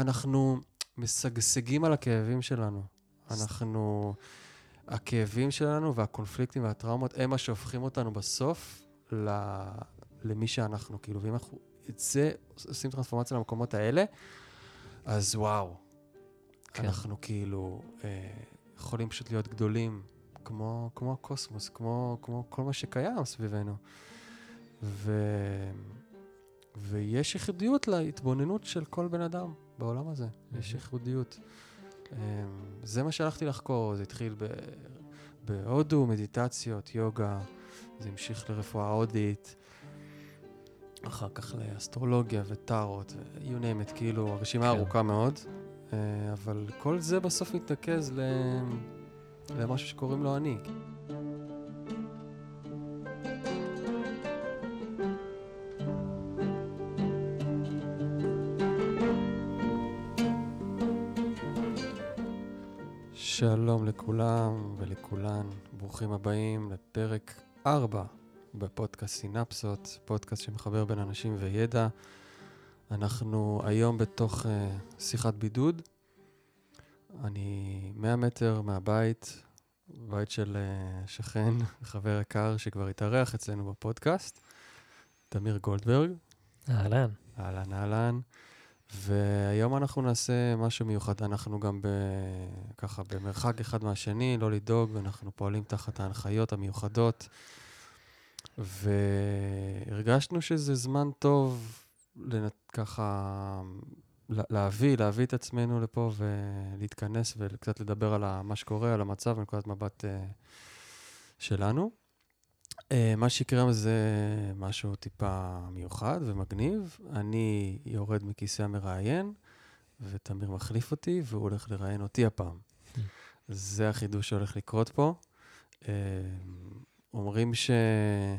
אנחנו משגשגים על הכאבים שלנו. אנחנו, הכאבים שלנו והקונפליקטים והטראומות הם מה שהופכים אותנו בסוף ל, למי שאנחנו, כאילו, ואם אנחנו את זה עושים טרנספורמציה למקומות האלה, אז וואו, כן. אנחנו כאילו אה, יכולים פשוט להיות גדולים, כמו, כמו הקוסמוס, כמו, כמו כל מה שקיים סביבנו. ו... ויש ייחודיות להתבוננות של כל בן אדם בעולם הזה, mm-hmm. יש ייחודיות. אמ, זה מה שהלכתי לחקור, זה התחיל ב... בהודו, מדיטציות, יוגה, זה המשיך לרפואה הודית, אחר כך לאסטרולוגיה וטארות, you name it, כאילו, הרשימה כן. ארוכה מאוד, אה, אבל כל זה בסוף מתנקז ל... למשהו שקוראים לו אני. שלום לכולם ולכולן, ברוכים הבאים לפרק 4 בפודקאסט סינפסות, פודקאסט שמחבר בין אנשים וידע. אנחנו היום בתוך uh, שיחת בידוד. אני 100 מטר מהבית, בית של uh, שכן, חבר יקר שכבר התארח אצלנו בפודקאסט, תמיר גולדברג. אהלן. אהלן, אהלן. והיום אנחנו נעשה משהו מיוחד. אנחנו גם ב... ככה במרחק אחד מהשני, לא לדאוג, ואנחנו פועלים תחת ההנחיות המיוחדות. והרגשנו שזה זמן טוב לנת... ככה להביא, להביא את עצמנו לפה ולהתכנס וקצת לדבר על מה שקורה, על המצב, מנקודת מבט uh, שלנו. Uh, מה שיקרה זה משהו טיפה מיוחד ומגניב. אני יורד מכיסא המראיין, ותמיר מחליף אותי, והוא הולך לראיין אותי הפעם. זה החידוש שהולך לקרות פה. Uh, אומרים שאם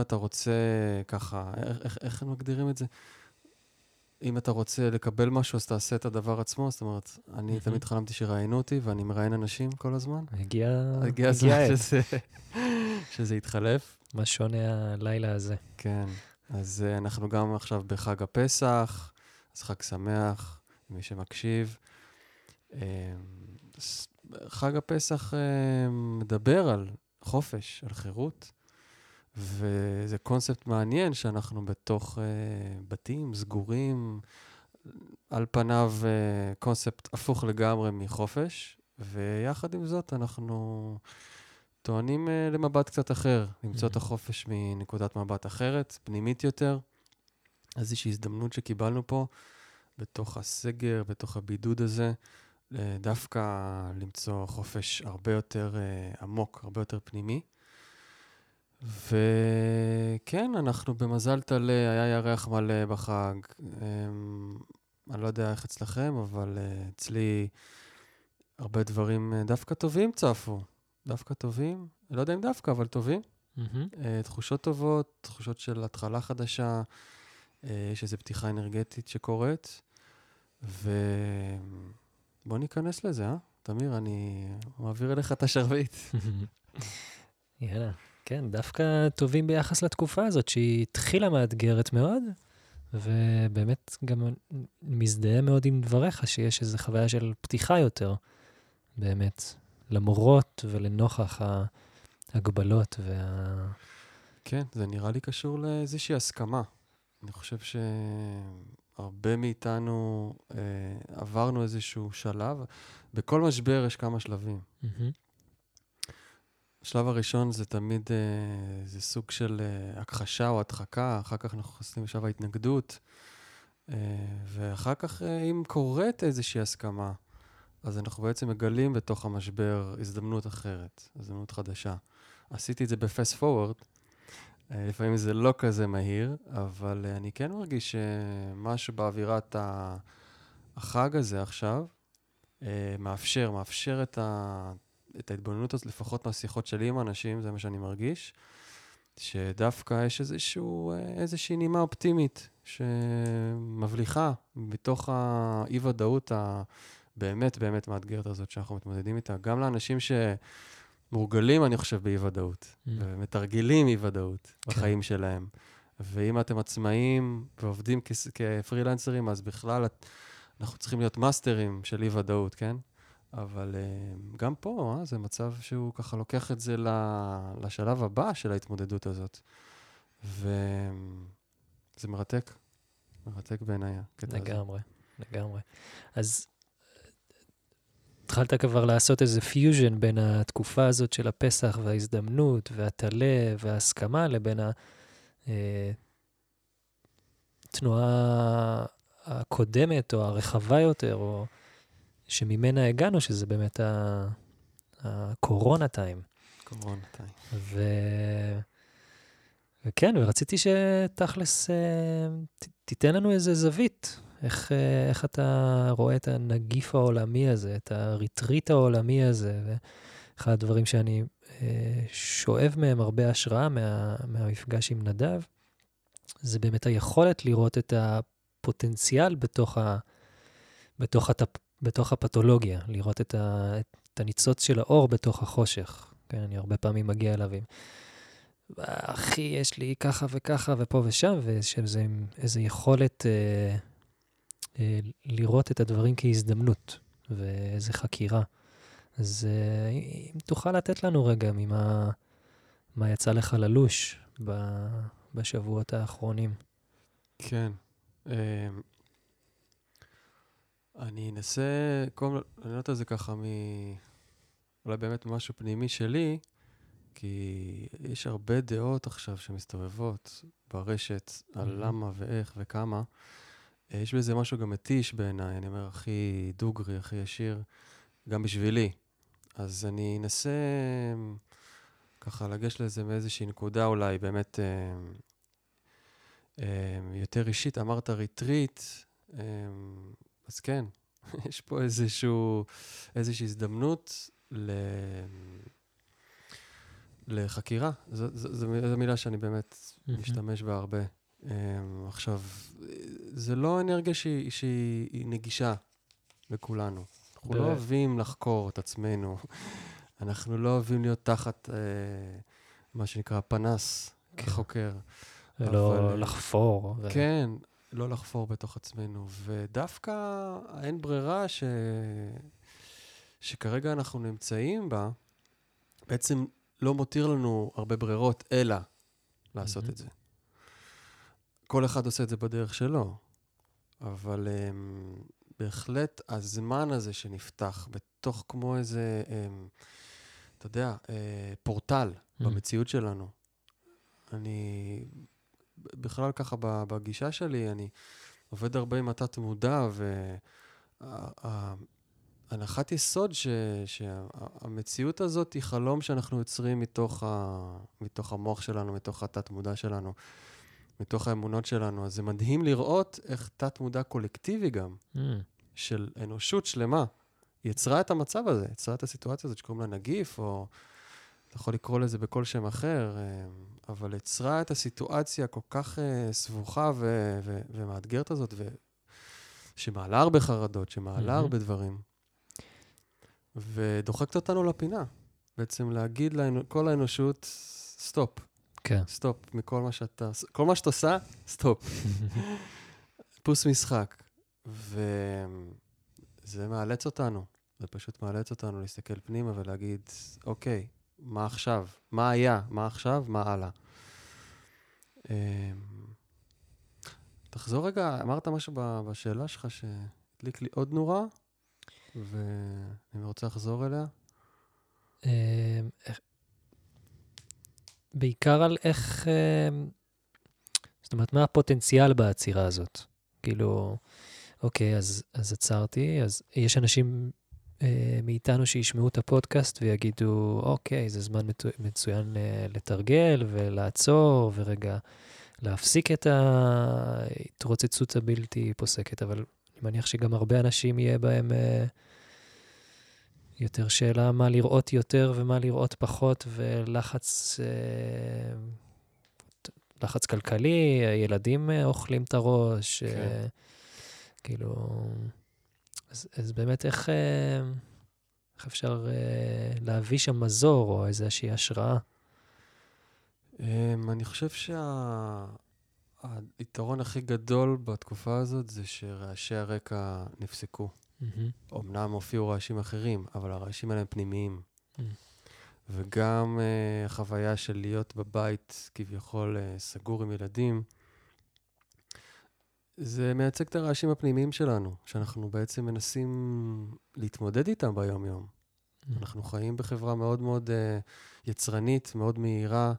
אתה רוצה ככה, איך, איך, איך מגדירים את זה? אם אתה רוצה לקבל משהו, אז תעשה את הדבר עצמו. זאת אומרת, אני תמיד חלמתי שראיינו אותי, ואני מראיין אנשים כל הזמן. הגיע... הגיע הזמן שזה, שזה יתחלף. מה שונה הלילה הזה? כן. אז uh, אנחנו גם עכשיו בחג הפסח, אז חג שמח, מי שמקשיב. Uh, חג הפסח uh, מדבר על חופש, על חירות. וזה קונספט מעניין שאנחנו בתוך uh, בתים סגורים, על פניו קונספט הפוך לגמרי מחופש, ויחד עם זאת אנחנו טוענים uh, למבט קצת אחר, למצוא את mm-hmm. החופש מנקודת מבט אחרת, פנימית יותר. איזושהי הזדמנות שקיבלנו פה, בתוך הסגר, בתוך הבידוד הזה, דווקא למצוא חופש הרבה יותר uh, עמוק, הרבה יותר פנימי. וכן, אנחנו במזל טלה, היה ירח מלא בחג. אמ, אני לא יודע איך אצלכם, אבל uh, אצלי הרבה דברים uh, דווקא טובים צפו. דווקא טובים, לא יודע אם דווקא, אבל טובים. Mm-hmm. Uh, תחושות טובות, תחושות של התחלה חדשה, uh, יש איזו פתיחה אנרגטית שקורית. ובוא ניכנס לזה, אה? תמיר, אני מעביר אליך את השרביט. יאללה. כן, דווקא טובים ביחס לתקופה הזאת, שהיא התחילה מאתגרת מאוד, ובאמת גם מזדהה מאוד עם דבריך, שיש איזו חוויה של פתיחה יותר, באמת, למורות ולנוכח ההגבלות וה... כן, זה נראה לי קשור לאיזושהי הסכמה. אני חושב שהרבה מאיתנו אה, עברנו איזשהו שלב. בכל משבר יש כמה שלבים. Mm-hmm. השלב הראשון זה תמיד, אה, זה סוג של אה, הכחשה או הדחקה, אחר כך אנחנו נכנסים לשלב ההתנגדות, אה, ואחר כך, אה, אם קורית איזושהי הסכמה, אז אנחנו בעצם מגלים בתוך המשבר הזדמנות אחרת, הזדמנות חדשה. עשיתי את זה בפסט פורוורד, אה, לפעמים זה לא כזה מהיר, אבל אה, אני כן מרגיש שמשהו באווירת החג הזה עכשיו, אה, מאפשר, מאפשר את ה... את ההתבוננות הזאת, לפחות מהשיחות שלי עם אנשים, זה מה שאני מרגיש, שדווקא יש איזשהו, איזושהי נימה אופטימית שמבליחה בתוך האי-ודאות הבאמת באמת מאתגרת הזאת שאנחנו מתמודדים איתה, גם לאנשים שמורגלים, אני חושב, באי-ודאות, mm. ומתרגלים אי-ודאות כן. בחיים שלהם. ואם אתם עצמאים ועובדים כס- כפרילנסרים, אז בכלל אנחנו צריכים להיות מאסטרים של אי-ודאות, כן? אבל אה, גם פה, אה, זה מצב שהוא ככה לוקח את זה לשלב הבא של ההתמודדות הזאת. וזה מרתק, מרתק בעיניי, הקטע הזה. לגמרי, לגמרי. אז התחלת כבר לעשות איזה פיוז'ן בין התקופה הזאת של הפסח וההזדמנות והטלה וההסכמה לבין התנועה הקודמת או הרחבה יותר, או שממנה הגענו, שזה באמת הקורונה טיים. קורונה, טיים. ו... וכן, ורציתי שתכלס אה, תיתן לנו איזה זווית, איך, אה, איך אתה רואה את הנגיף העולמי הזה, את הריטריט העולמי הזה, ואחד הדברים שאני אה, שואב מהם הרבה השראה מה, מהמפגש עם נדב, זה באמת היכולת לראות את הפוטנציאל בתוך, ה, בתוך, הטפ, בתוך הפתולוגיה, לראות את, ה, את הניצוץ של האור בתוך החושך. כן, אני הרבה פעמים מגיע אליו עם, אחי, יש לי ככה וככה ופה ושם, ויש איזה, איזה יכולת אה, לראות את הדברים כהזדמנות, ואיזה חקירה. אז אה, אם תוכל לתת לנו רגע ממה מה יצא לך ללוש ב, בשבועות האחרונים. כן. אמ, אני אנסה, קודם כל, אני לענות על זה ככה מ... אולי באמת משהו פנימי שלי, כי יש הרבה דעות עכשיו שמסתובבות ברשת על. למה ואיך וכמה. אה, יש בזה משהו גם מתיש בעיניי, אני אומר, הכי דוגרי, הכי ישיר, גם בשבילי. אז אני אנסה ככה לגשת לזה מאיזושהי נקודה אולי באמת אמ, אמ, יותר אישית. אמרת ריטריט, אמ, אז כן, יש פה איזשהו, איזושהי הזדמנות ל... לחקירה. זו, זו, זו, זו מילה שאני באמת מהמם. משתמש בה הרבה. Um, עכשיו, זה לא אנרגיה שהיא, שהיא היא נגישה לכולנו. אנחנו לא אוהבים לחקור את עצמנו, אנחנו לא אוהבים להיות תחת uh, מה שנקרא פנס כן. כחוקר. ולא אבל, אה, לחפור. ו... כן, לא לחפור בתוך עצמנו. ודווקא האין ברירה ש... שכרגע אנחנו נמצאים בה, בעצם לא מותיר לנו הרבה ברירות, אלא לעשות מהמם. את זה. כל אחד עושה את זה בדרך שלו, אבל um, בהחלט הזמן הזה שנפתח בתוך כמו איזה, um, אתה יודע, uh, פורטל Mm. במציאות שלנו. אני בכלל ככה בגישה שלי, אני עובד הרבה עם התת-מודע, והנחת יסוד ש- שהמציאות הזאת היא חלום שאנחנו יוצרים מתוך, ה- מתוך המוח שלנו, מתוך התת-מודע שלנו, מתוך האמונות שלנו. אז זה מדהים לראות איך תת-מודע קולקטיבי גם, Mm, של אנושות שלמה, יצרה את המצב הזה, יצרה את הסיטואציה הזאת שקוראים לה נגיף, או אתה יכול לקרוא לזה בכל שם אחר, אה, אבל יצרה את הסיטואציה הכל כך אה, סבוכה ו- ו- ומאתגרת הזאת, ו- שמעלה הרבה חרדות, שמעלה מהמם. הרבה דברים, ודוחקת אותנו לפינה. בעצם להגיד לכל האנושות, סטופ, כן. סטופ מכל מה שאתה, כל מה שאת עושה, סטופ. פוס משחק. וזה מאלץ אותנו, זה פשוט מאלץ אותנו להסתכל פנימה ולהגיד, אוקיי, מה עכשיו? מה היה? מה עכשיו? מה הלאה? אמ, תחזור רגע, אמרת משהו בשאלה שלך שהדליק לי עוד נורה, ואני רוצה לחזור אליה. בעיקר על איך, אמ, זאת אומרת, מה הפוטנציאל בעצירה הזאת? כאילו, אוקיי, אז, אז עצרתי, אז יש אנשים אה, מאיתנו שישמעו את הפודקאסט ויגידו, אוקיי, זה זמן מצו, מצוין אה, לתרגל ולעצור ורגע להפסיק את ההתרוצצות הבלתי פוסקת, אבל אני מניח שגם הרבה אנשים יהיה בהם אה, יותר שאלה מה לראות יותר ומה לראות פחות, ולחץ אה, לחץ כלכלי, ילדים אה, אוכלים את הראש, כן. אה, כאילו... אז, אז באמת, איך, איך אפשר אה, להביא שם מזור או איזושהי השראה? אמ, אני חושב היתרון הכי גדול בתקופה הזאת זה שרעשי הרקע נפסקו. מהמם. אמנם הופיעו רעשים אחרים, אבל הרעשים האלה הם פנימיים. Mm. וגם uh, החוויה של להיות בבית כביכול uh, סגור עם ילדים, זה מייצג את הרעשים הפנימיים שלנו, שאנחנו בעצם מנסים להתמודד איתם ביום-יום. אנחנו חיים בחברה מאוד מאוד uh, יצרנית, מאוד מהירה,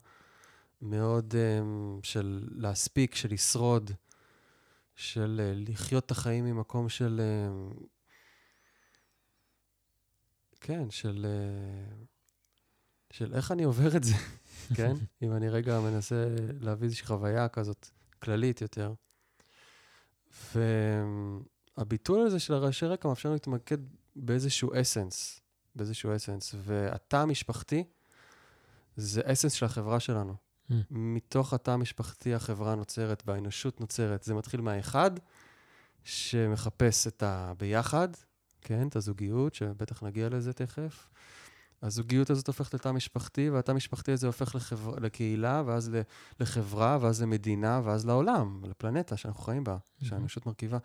מאוד um, של להספיק, של לשרוד, של uh, לחיות את החיים ממקום של... Uh, כן, של... Uh, של איך אני עובר את זה, כן? אם אני רגע מנסה להביא איזושהי חוויה כזאת כללית יותר. והביטול הזה של הרעשי רקע מאפשר לנו להתמקד באיזשהו אסנס, באיזשהו אסנס. והתא המשפחתי זה אסנס של החברה שלנו. Mm. מתוך התא המשפחתי החברה נוצרת והאנושות נוצרת. זה מתחיל מהאחד שמחפש את הביחד, כן, את הזוגיות, שבטח נגיע לזה תכף. הזוגיות הזאת הופכת לתא משפחתי, והתא המשפחתי הזה הופך לחבר... לקהילה, ואז. לחברה, ואז למדינה, ואז לעולם, לפלנטה שאנחנו חיים בה, שהאנושות מרכיבה.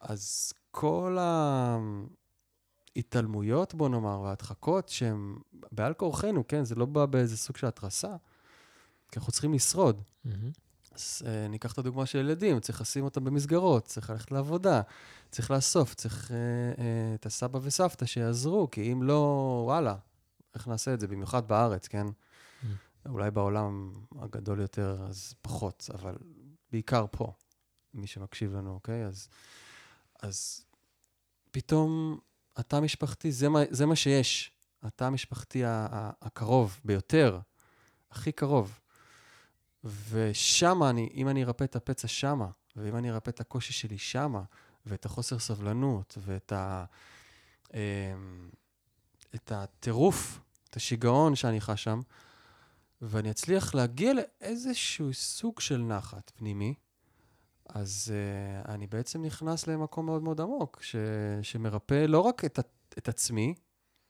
אז כל ההתעלמויות, בוא נאמר, וההדחקות שהן בעל כורחנו, כן, זה לא בא באיזה סוג של התרסה, כי אנחנו צריכים לשרוד. מהמם. אז uh, ניקח את הדוגמה של ילדים, צריך לשים אותם במסגרות, צריך ללכת לעבודה, צריך לאסוף, צריך uh, uh, את הסבא וסבתא שיעזרו, כי אם לא, וואלה, איך נעשה את זה? במיוחד בארץ, כן? Mm. אולי בעולם הגדול יותר, אז פחות, אבל בעיקר פה, מי שמקשיב לנו, אוקיי? אז, אז פתאום התא המשפחתי, זה מה, זה מה שיש. התא המשפחתי הקרוב ביותר, הכי קרוב. ושמה, אני, אם אני ארפא את הפצע שמה, ואם אני ארפא את הקושי שלי שמה, ואת החוסר סבלנות, ואת ה... אמ, את הטירוף, את השיגעון שאני חש שם, ואני אצליח להגיע לאיזשהו סוג של נחת פנימי, אז uh, אני בעצם נכנס למקום מאוד מאוד עמוק, ש, שמרפא לא רק את, את עצמי,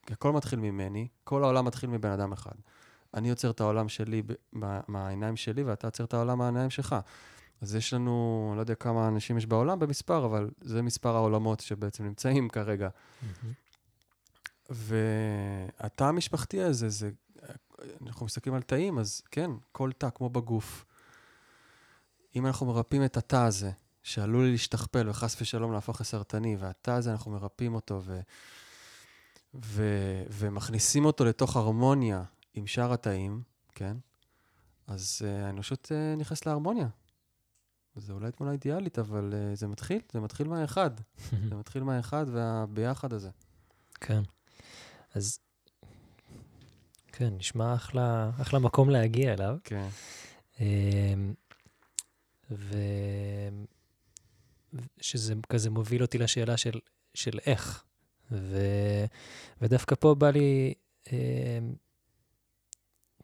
כי הכל מתחיל ממני, כל העולם מתחיל מבן אדם אחד. אני יוצר את העולם שלי מהעיניים שלי, ואתה יוצר את העולם מהעיניים שלך. אז יש לנו, לא יודע כמה אנשים יש בעולם במספר, אבל זה מספר העולמות שבעצם נמצאים כרגע. והתא המשפחתי הזה, זה, אנחנו מסתכלים על תאים, אז כן, כל תא כמו בגוף. אם אנחנו מרפאים את התא הזה, שעלול להשתכפל וחס ושלום להפוך לסרטני, והתא הזה, אנחנו מרפאים אותו ו, ו, ומכניסים אותו לתוך הרמוניה עם שאר התאים, כן? אז uh, האנושות uh, נכנסת להרמוניה. זו אולי תמונה אידיאלית, אבל uh, זה מתחיל, זה מתחיל מהאחד. זה מתחיל מהאחד והביחד הזה. כן. אז, כן, נשמע אחלה, אחלה מקום להגיע אליו. כן. אמ, ו... שזה כזה מוביל אותי לשאלה של, של איך. ו... ודווקא פה בא לי אמ,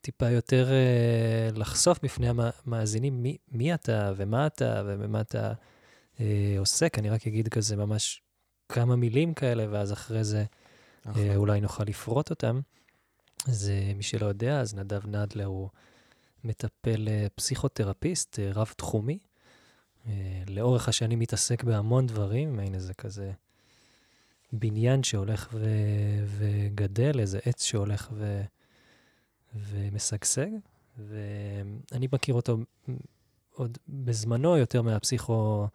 טיפה יותר אה, לחשוף בפני המאזינים מי, מי אתה ומה אתה ובמה אתה אה, עוסק. אני רק אגיד כזה ממש כמה מילים כאלה, ואז אחרי זה אה, אחלה. אולי נוכל לפרוט אותם. אז אה, מי שלא יודע, אז נדב נדלר הוא מטפל אה, פסיכותרפיסט אה, רב-תחומי. אה, לאורך השנים מתעסק בהמון דברים, הנה זה כזה בניין שהולך ו- וגדל, איזה עץ שהולך ו- ומשגשג. ואני מכיר אותו עוד בזמנו יותר מהפסיכו...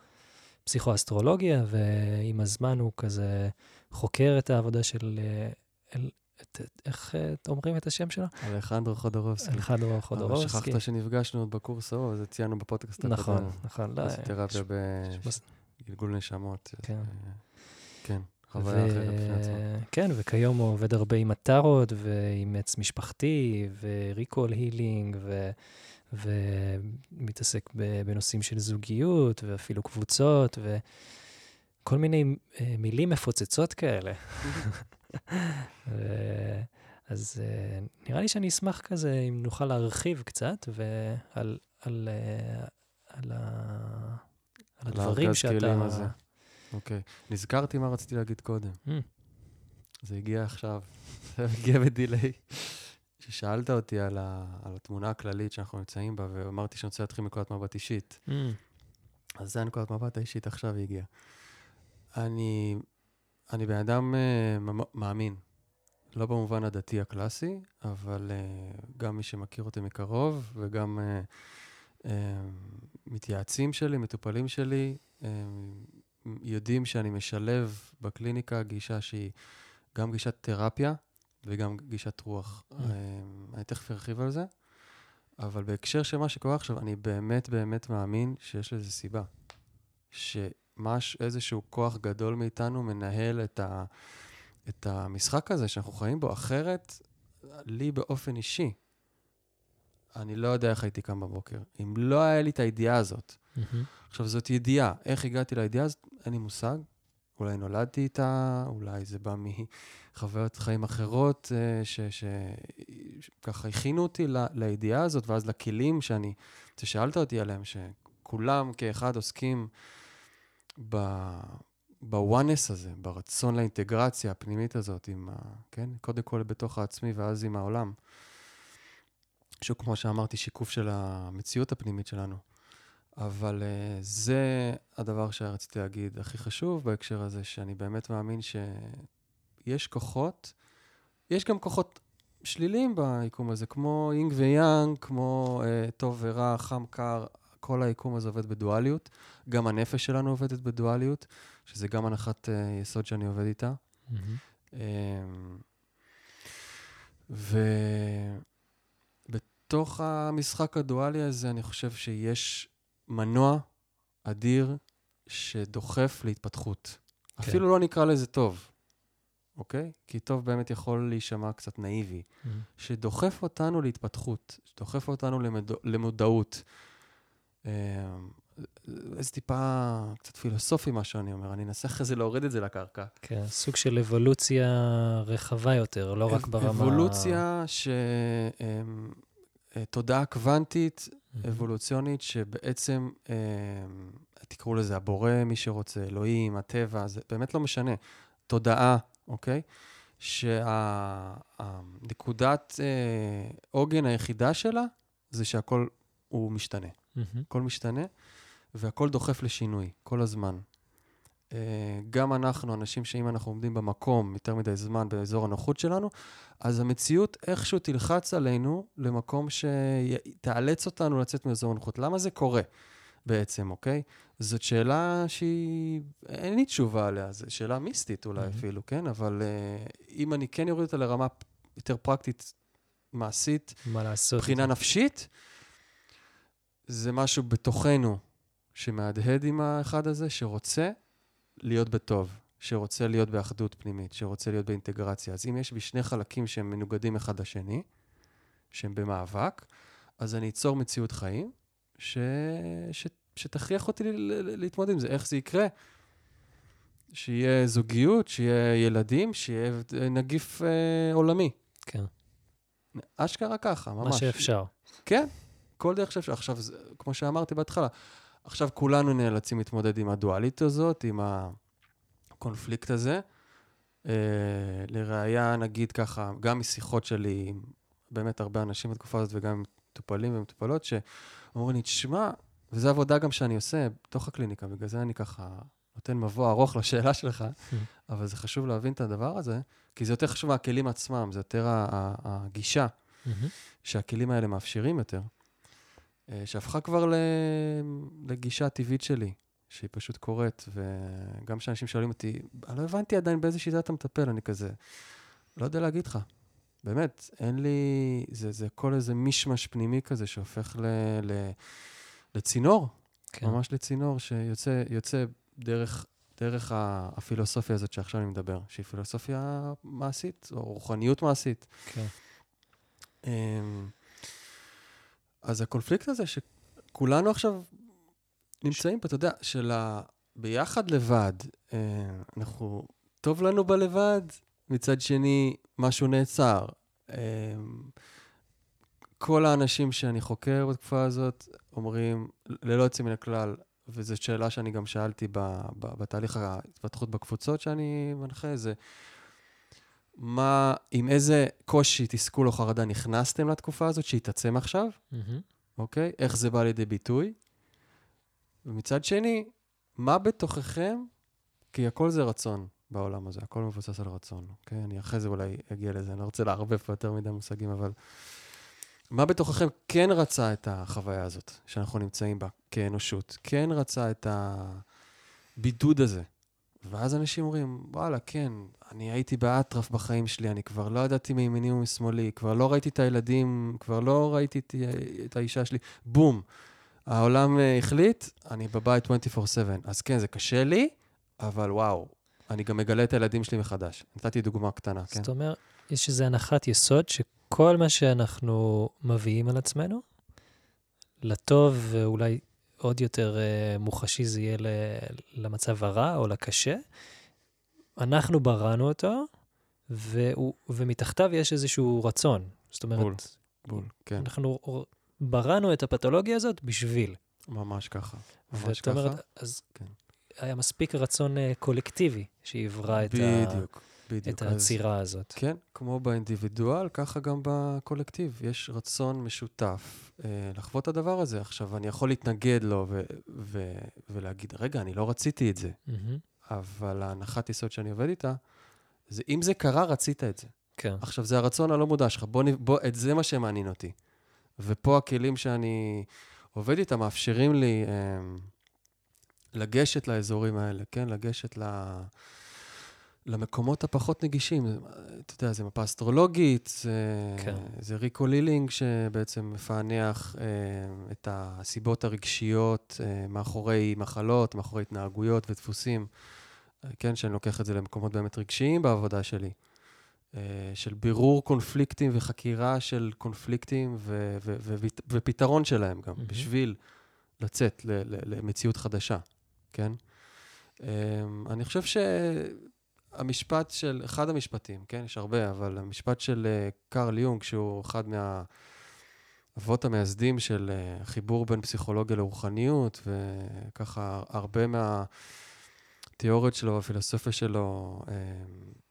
פסיכואסטרולוגיה, ועם הזמן הוא כזה חוקר את העבודה של... אה, אל, את, את, איך אה, אומרים את השם שלו? אלחנדרו חודורובסקי. אלחדרו אבל חודורובסקי. שכחת שנפגשנו עוד בקורס ההוא, אז ציינו בפודקאסט הקודם. נכון, נכון. לא, פיזיותרפיה יש- בס- בגלגול נשמות. כן. אה, כן, חוויה אחרת בפני עצמה. כן, וכיום הוא עובד הרבה עם הטארות ועם עץ משפחתי וריקול הילינג ו... ומתעסק בנושאים של זוגיות ואפילו קבוצות וכל מיני אה, מילים מפוצצות כאלה. ו- אז אה, נראה לי שאני אשמח כזה אם נוכל להרחיב קצת ועל על, אה, על, ה- על הדברים שאתה... הזה. אוקיי. נזכרתי מה רציתי להגיד קודם. Mm. זה הגיע עכשיו, זה הגיע בדיליי. ששאלת אותי על, ה, על התמונה הכללית שאנחנו נמצאים בה, ואמרתי שאני רוצה להתחיל מנקודת מבט אישית. Mm, אז זה הנקודת מבט האישית, עכשיו הגיעה. אני, אני בן אדם uh, מאמין, לא במובן הדתי הקלאסי, אבל uh, גם מי שמכיר אותי מקרוב, וגם uh, uh, מתייעצים שלי, מטופלים שלי, uh, יודעים שאני משלב בקליניקה גישה שהיא גם גישת תרפיה וגם גישת רוח. Mm. אני תכף ארחיב על זה, אבל בהקשר של מה שקורה עכשיו, אני באמת באמת מאמין שיש לזה סיבה. שמש, איזשהו כוח גדול מאיתנו מנהל את, ה, את המשחק הזה שאנחנו חיים בו, אחרת, לי באופן אישי, אני לא יודע איך הייתי קם בבוקר. אם לא היה לי את הידיעה הזאת, מהמם. עכשיו, זאת ידיעה. איך הגעתי לידיעה הזאת? אין לי מושג. אולי נולדתי איתה, אולי זה בא מחוויות חיים אחרות, אה, שככה הכינו אותי ל- לידיעה הזאת, ואז לכלים שאני, ששאלת אותי עליהם, שכולם כאחד עוסקים ב- בוואנס הזה, ברצון לאינטגרציה הפנימית הזאת, עם ה... כן? קודם כל בתוך העצמי ואז עם העולם. שהוא, כמו שאמרתי, שיקוף של המציאות הפנימית שלנו. אבל uh, זה הדבר שרציתי להגיד הכי חשוב בהקשר הזה, שאני באמת מאמין שיש כוחות, יש גם כוחות שליליים ביקום הזה, כמו יינג ויאנג, כמו uh, טוב ורע, חם, קר, כל היקום הזה עובד בדואליות. גם הנפש שלנו עובדת בדואליות, שזה גם הנחת uh, יסוד שאני עובד איתה. מהמם. אמ, ובתוך המשחק הדואלי הזה, אני חושב שיש מנוע אדיר שדוחף להתפתחות. כן. אפילו לא נקרא לזה טוב, אוקיי? כי טוב באמת יכול להישמע קצת נאיבי. מהמם. שדוחף אותנו להתפתחות, שדוחף אותנו למד... למודעות. אמ, איזה טיפה קצת פילוסופי מה שאני אומר, אני אנסה אחרי זה להוריד את זה לקרקע. כן, סוג של אבולוציה רחבה יותר, לא רק ברמה... אבולוציה ש... אה, תודעה קוונטית. אבולוציונית, שבעצם, אמ, תקראו לזה הבורא, מי שרוצה, אלוהים, הטבע, זה באמת לא משנה. תודעה, אוקיי? שהנקודת עוגן היחידה שלה זה שהכל הוא משתנה. מהמם. הכל משתנה, והכל דוחף לשינוי, כל הזמן. אה, גם אנחנו, אנשים שאם אנחנו עומדים במקום יותר מדי זמן באזור הנוחות שלנו, אז המציאות איכשהו תלחץ עלינו למקום שתאלץ אותנו לצאת מאזור הנוחות. למה זה קורה בעצם, אוקיי? זאת שאלה שהיא... אין לי תשובה עליה, זו שאלה מיסטית אולי מהמם. אפילו, כן? אבל אה, אם אני כן אוריד אותה לרמה יותר פרקטית, מעשית, מה לעשות? מבחינה נפשית, זה משהו בתוכנו שמהדהד עם האחד הזה, שרוצה להיות בטוב, שרוצה להיות באחדות פנימית, שרוצה להיות באינטגרציה. אז אם יש בי שני חלקים שהם מנוגדים אחד לשני, שהם במאבק, אז אני אצור מציאות חיים ש... ש... שתכריח אותי ל... ל- להתמודד עם זה. איך זה יקרה? שיהיה זוגיות, שיהיה ילדים, שיהיה נגיף אה, עולמי. כן, אשכרה ככה, ממש. מה שאפשר. כן, כל דרך שאפשר. עכשיו, זה, כמו שאמרתי בהתחלה, עכשיו כולנו נאלצים להתמודד עם הדואלית הזאת, עם הקונפליקט הזה. אה, לראיה, נגיד ככה, גם משיחות שלי עם באמת הרבה אנשים בתקופה הזאת, וגם עם מטופלים ומטופלות, שאומרים לי, תשמע, וזו עבודה גם שאני עושה בתוך הקליניקה, בגלל זה אני ככה נותן מבוא ארוך לשאלה שלך, אבל זה חשוב להבין את הדבר הזה, כי זה יותר חשוב מהכלים עצמם, זה יותר הגישה. שהכלים האלה מאפשרים יותר, שהפכה כבר. לגישה הטבעית שלי, שהיא פשוט קורית, וגם כשאנשים שואלים אותי, אני לא הבנתי עדיין באיזה שיטה אתה מטפל, אני כזה, לא יודע להגיד לך. באמת, אין לי, זה, זה כל איזה מישמש פנימי כזה שהופך ל, ל, לצינור, כן. ממש לצינור שיוצא יוצא דרך, דרך הפילוסופיה הזאת שעכשיו אני מדבר, שהיא פילוסופיה מעשית, או רוחניות מעשית. כן. אז הקונפליקט הזה שכולנו עכשיו נמצאים פה, אתה יודע, של ה... ביחד לבד, אה, אנחנו, טוב לנו בלבד, מצד שני, משהו נעצר. אמ, כל האנשים שאני חוקר בתקופה הזאת אומרים, ללא יוצא מן הכלל, וזו שאלה שאני גם שאלתי בתהליך ההתפתחות בקבוצות שאני מנחה, זה מה, עם איזה קושי, תסכול או חרדה נכנסתם לתקופה הזאת, שהתעצם עכשיו, מהמם. אוקיי? איך זה בא לידי ביטוי? ומצד שני, מה בתוככם, כי הכל זה רצון בעולם הזה, הכל מבוסס על רצון, אוקיי? אני אחרי זה אולי אגיע לזה, אני לא רוצה לערבב פה יותר מדי מושגים, אבל מה בתוככם כן רצה את החוויה הזאת שאנחנו נמצאים בה כאנושות? כן רצה את הבידוד הזה? ואז אנשים אומרים, וואלה, כן, אני הייתי באטרף בחיים שלי, אני כבר לא ידעתי מימיני ומשמאלי, כבר לא ראיתי את הילדים, כבר לא ראיתי את, את האישה שלי, בום. העולם אה, החליט, אני בבית 24/7. אז כן, זה קשה לי, אבל וואו, אני גם מגלה את הילדים שלי מחדש. נתתי דוגמה קטנה, כן? זאת אומרת, יש איזו הנחת יסוד שכל מה שאנחנו מביאים על עצמנו, לטוב ואולי עוד יותר אה, מוחשי זה יהיה ל- למצב הרע או לקשה, אנחנו בראנו אותו, והוא, ומתחתיו יש איזשהו רצון. זאת אומרת, בול, בול, כן, אנחנו בראנו את הפתולוגיה הזאת בשביל. ממש ככה. ממש ככה. אומרת, אז כן. היה מספיק רצון אה, קולקטיבי שיברא את, ה, בדיוק, בדיוק. את אז- העצירה הזאת. כן, כמו באינדיבידואל, ככה גם בקולקטיב. יש רצון משותף אה, לחוות את הדבר הזה. עכשיו, אני יכול להתנגד לו ו- ו- ולהגיד, רגע, אני לא רציתי את זה, מהמם. אבל ההנחת יסוד שאני עובד איתה, זה אם זה קרה, רצית את זה. כן. עכשיו, זה הרצון הלא מודע שלך, בוא, בוא, את זה מה שמעניין אותי. ופה הכלים שאני עובד איתם מאפשרים לי אה, לגשת לאזורים האלה, כן? לגשת ל... למקומות הפחות נגישים. אתה יודע, זה מפה אסטרולוגית, זה, כן. זה ריקו לילינג שבעצם מפענח אה, את הסיבות הרגשיות אה, מאחורי מחלות, מאחורי התנהגויות ודפוסים. אה, כן, שאני לוקח את זה למקומות באמת רגשיים בעבודה שלי. אה, של בירור קונפליקטים וחקירה של קונפליקטים ו- ו- ו- ופתרון שלהם גם, מהמם. בשביל לצאת ל- ל- למציאות חדשה, כן? אה, אני חושב שהמשפט של, אחד המשפטים, כן, יש הרבה, אבל המשפט של אה, קרל יונג, שהוא אחד מהאבות המייסדים של אה, חיבור בין פסיכולוגיה לרוחניות, וככה הרבה מה... התיאוריות שלו, הפילוסופיה שלו, אה,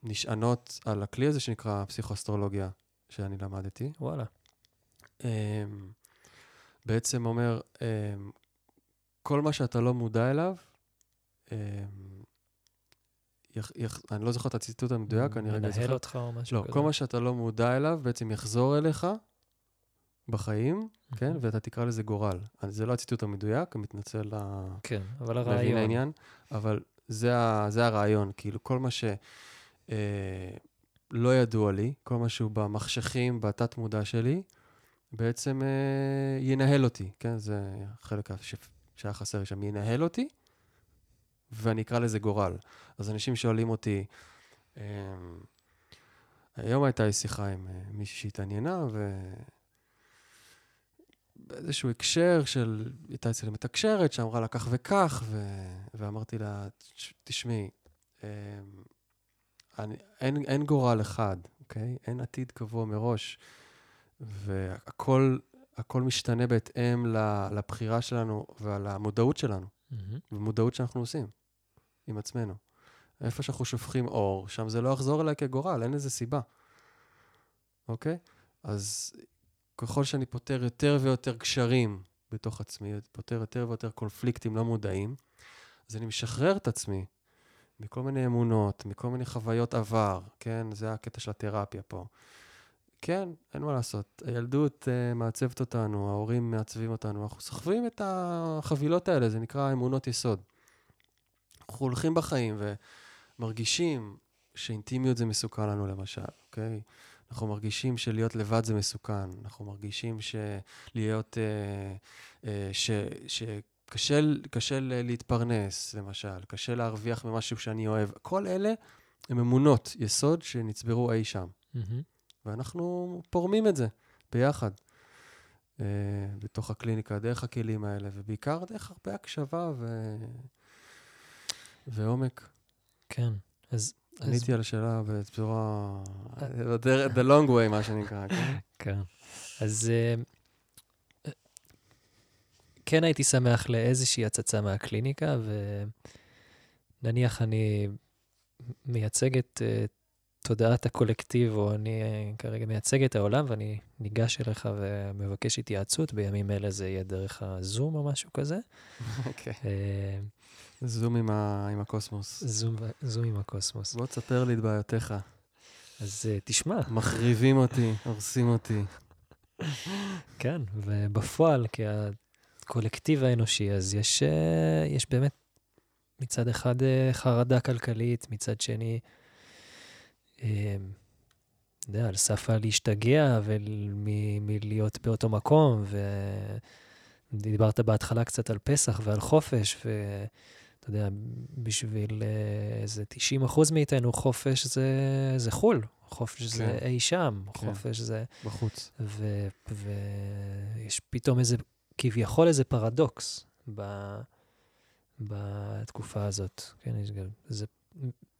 נשענות על הכלי הזה שנקרא פסיכואסטרולוגיה, שאני למדתי. וואלה. בעצם אומר, כל מה שאתה לא מודע אליו, יח, יח, אני לא זוכר את הציטוט המדויק, אני רגע מנהל זוכר. אותך או משהו לא, כזה. כל מה שאתה לא מודע אליו בעצם יחזור אליך בחיים, כן? ואתה תקרא לזה גורל. אז זה לא הציטוט המדויק, אני מתנצל ל... כן, אבל מבין הרעיון. העניין, אבל זה, ה, זה הרעיון, כאילו כל מה שלא אה, לא ידוע לי, כל מה שהוא במחשכים, בתת-מודע שלי, בעצם אה, ינהל אותי, כן? זה החלק ש, שהיה חסר שם, ינהל אותי, ואני אקרא לזה גורל. אז אנשים שואלים אותי, אה, היום הייתה לי שיחה עם אה, מישהי שהתעניינה, ו... באיזשהו הקשר של, הייתה אצלי מתקשרת שאמרה לה כך וכך, ו... ואמרתי לה, "תש- תשמעי, אמ, אני, אין, אין גורל אחד, אוקיי? אין עתיד קבוע מראש, והכל הכל משתנה בהתאם לבחירה שלנו ועל המודעות שלנו, מהמם. ומודעות שאנחנו עושים עם עצמנו. איפה שאנחנו שופכים אור, שם זה לא יחזור אליי כגורל, אין לזה סיבה, אוקיי? אז ככל שאני פותר יותר ויותר קשרים בתוך עצמי, פותר יותר ויותר קונפליקטים לא מודעים, אז אני משחרר את עצמי מכל מיני אמונות, מכל מיני חוויות עבר, כן? זה הקטע של התרפיה פה. כן, אין מה לעשות. הילדות uh, מעצבת אותנו, ההורים מעצבים אותנו, אנחנו סוחבים את החבילות האלה, זה נקרא אמונות יסוד. אנחנו הולכים בחיים ומרגישים שאינטימיות זה מסוכן לנו, למשל, אוקיי? אנחנו מרגישים שלהיות לבד זה מסוכן, אנחנו מרגישים שלהיות, אה, אה, ש, שקשה קשה ל- להתפרנס, למשל, קשה להרוויח ממשהו שאני אוהב. כל אלה הם אמונות יסוד שנצברו אי שם, מהמם. ואנחנו פורמים את זה ביחד. אה, בתוך הקליניקה, דרך הכלים האלה, ובעיקר דרך הרבה הקשבה ו... ועומק. כן. אז... אז- עניתי על השאלה בצורה... the long way, מה שנקרא, כן? כן. אז אה, אה, כן הייתי שמח לאיזושהי הצצה מהקליניקה, ונניח אני מייצג את אה, תודעת הקולקטיב, או אני אה, כרגע מייצג את העולם, ואני ניגש אליך ומבקש התייעצות, בימים אלה זה יהיה דרך הזום או משהו כזה. כן. אה, זום עם ה- עם הקוסמוס. זום, זום עם הקוסמוס. בוא תספר לי את בעיותיך. אז אה, תשמע, מחריבים אותי, הורסים אותי. כן, ובפועל, כקולקטיב האנושי, אז יש, יש באמת מצד אחד חרדה כלכלית, מצד שני, יודע, על סף הלהשתגע ומלהיות באותו מקום, ודיברת בהתחלה קצת על פסח ועל חופש, ואתה יודע, בשביל אה, איזה 90 אחוז מאיתנו, חופש זה, זה חו"ל, חופש זה כן. אי שם, כן. חופש זה... בחוץ. ויש פתאום איזה, כביכול איזה פרדוקס ב, בתקופה הזאת. כן, יש גם, זה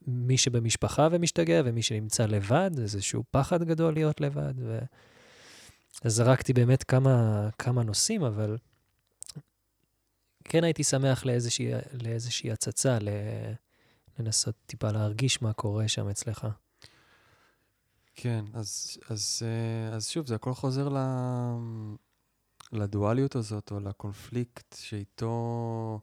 מי שבמשפחה ומשתגע, ומי שנמצא לבד, איזשהו פחד גדול להיות לבד. ו... אז זרקתי באמת כמה, כמה נושאים, אבל כן הייתי שמח לאיזושהי, לאיזושהי הצצה. לנסות טיפה להרגיש מה קורה שם אצלך. כן, אז, אז, אה, אז שוב, זה הכל חוזר ל, לדואליות הזאת, או לקונפליקט שאיתו...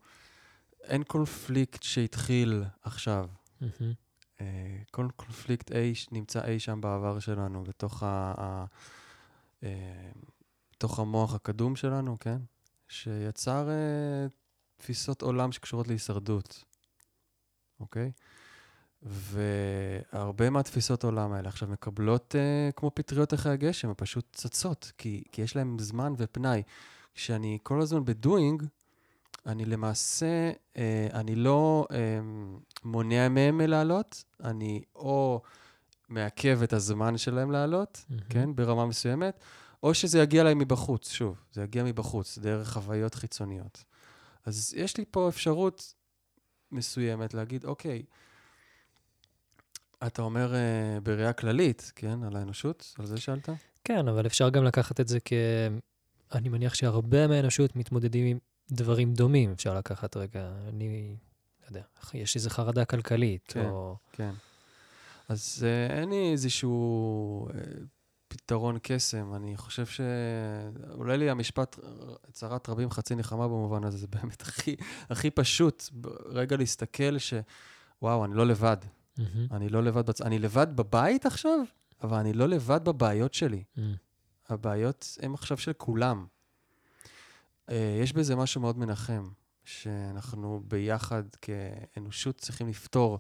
אין קונפליקט שהתחיל עכשיו. מהמם. אה, כל קונפליקט אי, נמצא אי שם בעבר שלנו, בתוך, ה, ה, אה, בתוך המוח הקדום שלנו, כן? שיצר אה, תפיסות עולם שקשורות להישרדות, אוקיי? והרבה מהתפיסות עולם האלה עכשיו מקבלות אה, כמו פטריות אחרי הגשם, הן פשוט צצות, כי, כי יש להן זמן ופנאי. כשאני כל הזמן בדואינג, אני למעשה, אה, אני לא אה, מונע מהם מלעלות, אני או מעכב את הזמן שלהם לעלות, מהמם. כן, ברמה מסוימת, או שזה יגיע להם מבחוץ, שוב, זה יגיע מבחוץ, דרך חוויות חיצוניות. אז יש לי פה אפשרות מסוימת להגיד, אוקיי, אתה אומר uh, בראייה כללית, כן, על האנושות, על זה שאלת? כן, אבל אפשר גם לקחת את זה כ... אני מניח שהרבה מהאנושות מתמודדים עם דברים דומים. אפשר לקחת רגע, אני, יודע, יש איזו חרדה כלכלית, כן. או... כן. אז uh, אין לי איזשהו uh, פתרון קסם. אני חושב ש... אולי לי המשפט, צרת רבים חצי נחמה במובן הזה, זה באמת הכי, הכי פשוט. רגע להסתכל ש... וואו, אני לא לבד. מהמם. אני לא לבד, בצ... אני לבד בבית עכשיו, אבל אני לא לבד בבעיות שלי. מהמם. הבעיות הן עכשיו של כולם. Uh, יש בזה משהו מאוד מנחם, שאנחנו ביחד כאנושות צריכים לפתור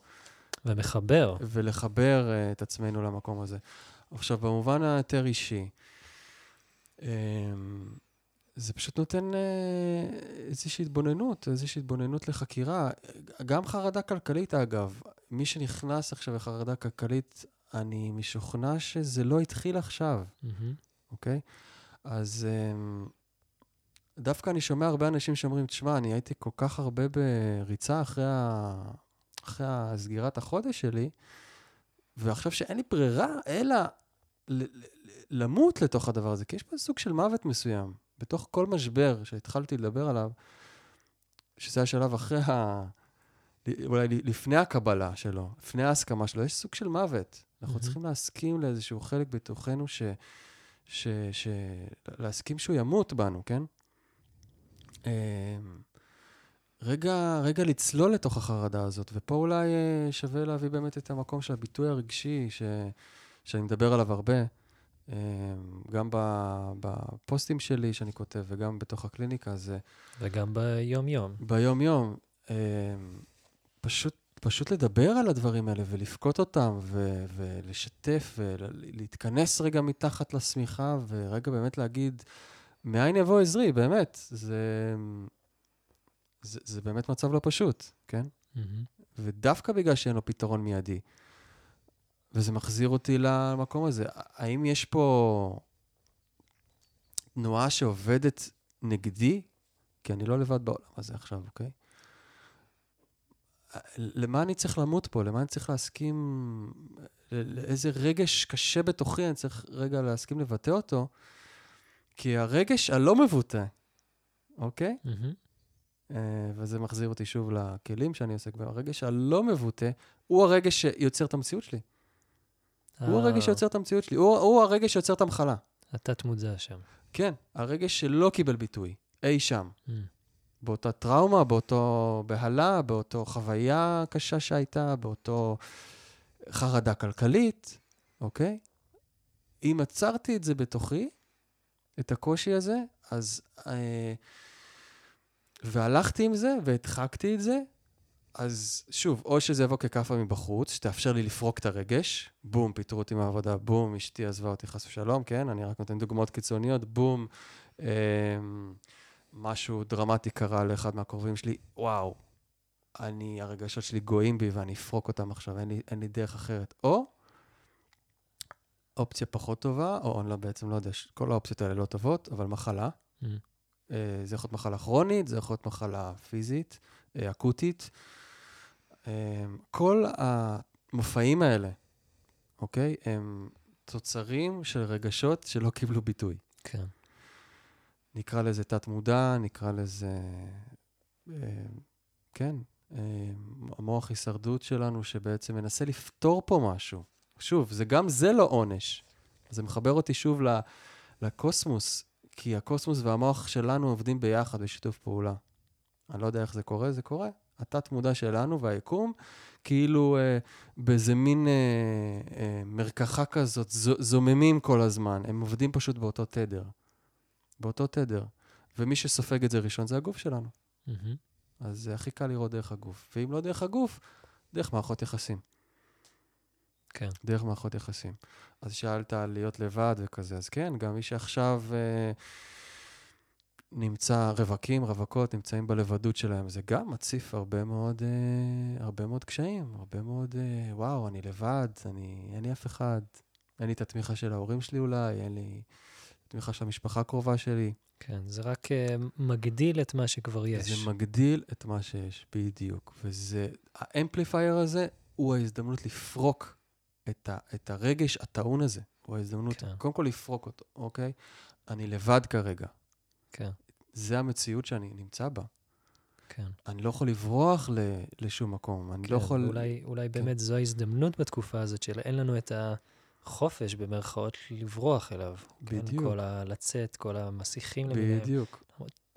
ומחבר. ולחבר uh, את עצמנו למקום הזה. עכשיו, במובן היותר אישי, um, זה פשוט נותן uh, איזושהי התבוננות, איזושהי התבוננות לחקירה. גם חרדה כלכלית, אגב. מי שנכנס עכשיו לחרדה כלכלית, אני משוכנע שזה לא התחיל עכשיו. אוקיי? אז um, דווקא אני שומע הרבה אנשים שאומרים, תשמע, אני הייתי כל כך הרבה בריצה אחרי, ה... אחרי הסגירת החודש שלי, ועכשיו שאין לי ברירה אלא ל- ל- ל- למות לתוך הדבר הזה, כי יש פה סוג של מוות מסוים. בתוך כל משבר שהתחלתי לדבר עליו, שזה השלב אחרי ה... אולי לפני הקבלה שלו, לפני ההסכמה שלו, יש סוג של מוות. אנחנו מהמם. צריכים להסכים לאיזשהו חלק בתוכנו ש... ש... ש... להסכים שהוא ימות בנו, כן? אמ, רגע, רגע לצלול לתוך החרדה הזאת, ופה אולי אה, שווה להביא באמת את המקום של הביטוי הרגשי, ש... שאני מדבר עליו הרבה, אמ, גם בפוסטים שלי שאני כותב וגם בתוך הקליניקה, זה וגם ביום-יום. ביום-יום, אמ, פשוט, פשוט לדבר על הדברים האלה ולבכות אותם ו- ולשתף ולהתכנס רגע מתחת לשמיכה ורגע באמת להגיד, מאין יבוא עזרי, באמת. זה, זה, זה באמת מצב לא פשוט, כן? מהמם. ודווקא בגלל שאין לו פתרון מיידי. וזה מחזיר אותי למקום הזה. האם יש פה תנועה שעובדת נגדי? כי אני לא לבד בעולם הזה עכשיו, אוקיי? למה אני צריך למות פה? למה אני צריך להסכים... לאיזה רגש קשה בתוכי אני צריך רגע להסכים לבטא אותו? כי הרגש הלא מבוטא, אוקיי? מהמם. אה, וזה מחזיר אותי שוב לכלים שאני עוסק בהם. הרגש הלא מבוטא הוא הרגש שיוצר את המציאות שלי. הוא הרגש שיוצר את המציאות שלי, הוא, הוא הרגש שיוצר את המחלה. התת-מודע שם. כן, הרגש שלא קיבל ביטוי, אי שם. Mm. באותה טראומה, באותו בהלה, באותו חוויה קשה שהייתה, באותו חרדה כלכלית, אוקיי? אם עצרתי את זה בתוכי, את הקושי הזה, אז... אה, והלכתי עם זה והדחקתי את זה, אז שוב, או שזה יבוא ככאפה מבחוץ, שתאפשר לי לפרוק את הרגש, בום, פיטרו אותי מהעבודה, בום, אשתי עזבה אותי חס ושלום, כן? אני רק נותן דוגמאות קיצוניות, בום, אה, משהו דרמטי קרה לאחד מהקרובים שלי, וואו, אני, הרגשות שלי גואים בי ואני אפרוק אותם עכשיו, אין לי, אין לי דרך אחרת. או אופציה פחות טובה, או אני לא, בעצם לא יודע, כל האופציות האלה לא טובות, אבל מחלה. Mm. אה, זה יכול להיות מחלה כרונית, זה יכול להיות מחלה פיזית, אה, אקוטית. אה, כל המופעים האלה, אוקיי, הם תוצרים של רגשות שלא קיבלו ביטוי. כן. נקרא לזה תת-מודע, נקרא לזה, כן, המוח הישרדות שלנו שבעצם מנסה לפתור פה משהו. שוב, זה גם זה לא עונש. זה מחבר אותי שוב לקוסמוס, כי הקוסמוס והמוח שלנו עובדים ביחד בשיתוף פעולה. אני לא יודע איך זה קורה, זה קורה. התת-מודע שלנו והיקום, כאילו אה, באיזה מין אה, אה, מרקחה כזאת, ז- זוממים כל הזמן. הם עובדים פשוט באותו תדר. באותו תדר. ומי שסופג את זה ראשון זה הגוף שלנו. מהמם. אז זה הכי קל לראות דרך הגוף. ואם לא דרך הגוף, דרך מערכות יחסים. כן. דרך מערכות יחסים. אז שאלת על להיות לבד וכזה, אז כן, גם מי שעכשיו אה, נמצא, רווקים, רווקות, נמצאים בלבדות שלהם, זה גם מציף הרבה מאוד, אה, הרבה מאוד קשיים, הרבה מאוד, אה, וואו, אני לבד, אני, אין לי אף אחד, אין לי את התמיכה של ההורים שלי אולי, אין לי תמיכה של המשפחה הקרובה שלי. כן, זה רק אה, מגדיל את מה שכבר יש. זה מגדיל את מה שיש, בדיוק. וזה, האמפליפייר הזה הוא ההזדמנות לפרוק את, ה, את הרגש הטעון הזה. הוא ההזדמנות, כן. כן. קודם כל לפרוק אותו, אוקיי? אני לבד כרגע. כן, זה המציאות שאני נמצא בה. כן. אני לא יכול לברוח ל, לשום מקום. אני לא כן, יכול... אולי, אולי כן. באמת זו ההזדמנות בתקופה הזאת, שאין לנו את החופש, במרכאות, לברוח אליו. בדיוק. כן, כל ה... לצאת, כל המסיכים למיניהם. בדיוק.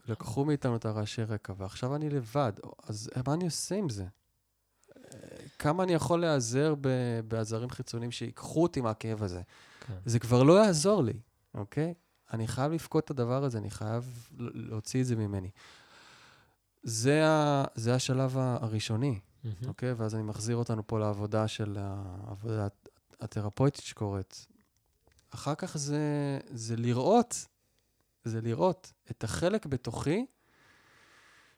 לקחו מאיתנו את הרעשי רקע, ועכשיו אני לבד. אז מה אני עושה עם זה? כמה אני יכול להיעזר בעזרים חיצוניים שיקחו אותי מהכאב הזה? כן. זה כבר לא יעזור לי, אוקיי? אני חייב לבכות את הדבר הזה, אני חייב להוציא את זה ממני. זה, ה, זה השלב הראשוני, מהמם. אוקיי? ואז אני מחזיר אותנו פה לעבודה של העבודה התרפויטית שקורית. אחר כך זה, זה לראות, זה לראות את החלק בתוכי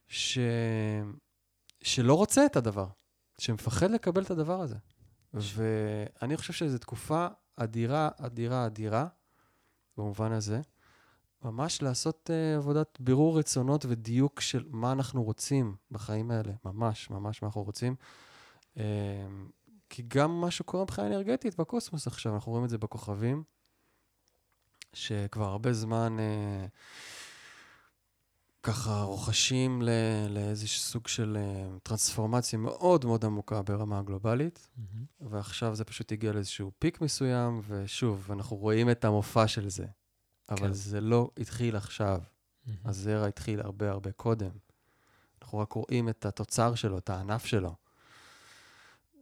ש, שלא רוצה את הדבר, שמפחד לקבל את הדבר הזה. ואני חושב שזו תקופה אדירה, אדירה, אדירה, במובן הזה. ממש לעשות uh, עבודת בירור רצונות ודיוק של מה אנחנו רוצים בחיים האלה. ממש, ממש מה אנחנו רוצים. Uh, כי גם מה שקורה מבחינה אנרגטית בקוסמוס עכשיו, אנחנו רואים את זה בכוכבים, שכבר הרבה זמן uh, ככה רוכשים לאיזשהו סוג של uh, טרנספורמציה מאוד מאוד עמוקה ברמה הגלובלית. מהמם. ועכשיו זה פשוט הגיע לאיזשהו פיק מסוים, ושוב, אנחנו רואים את המופע של זה. אבל כן. זה לא התחיל עכשיו, מהמם. הזרע התחיל הרבה הרבה קודם. אנחנו רק רואים את התוצר שלו, את הענף שלו.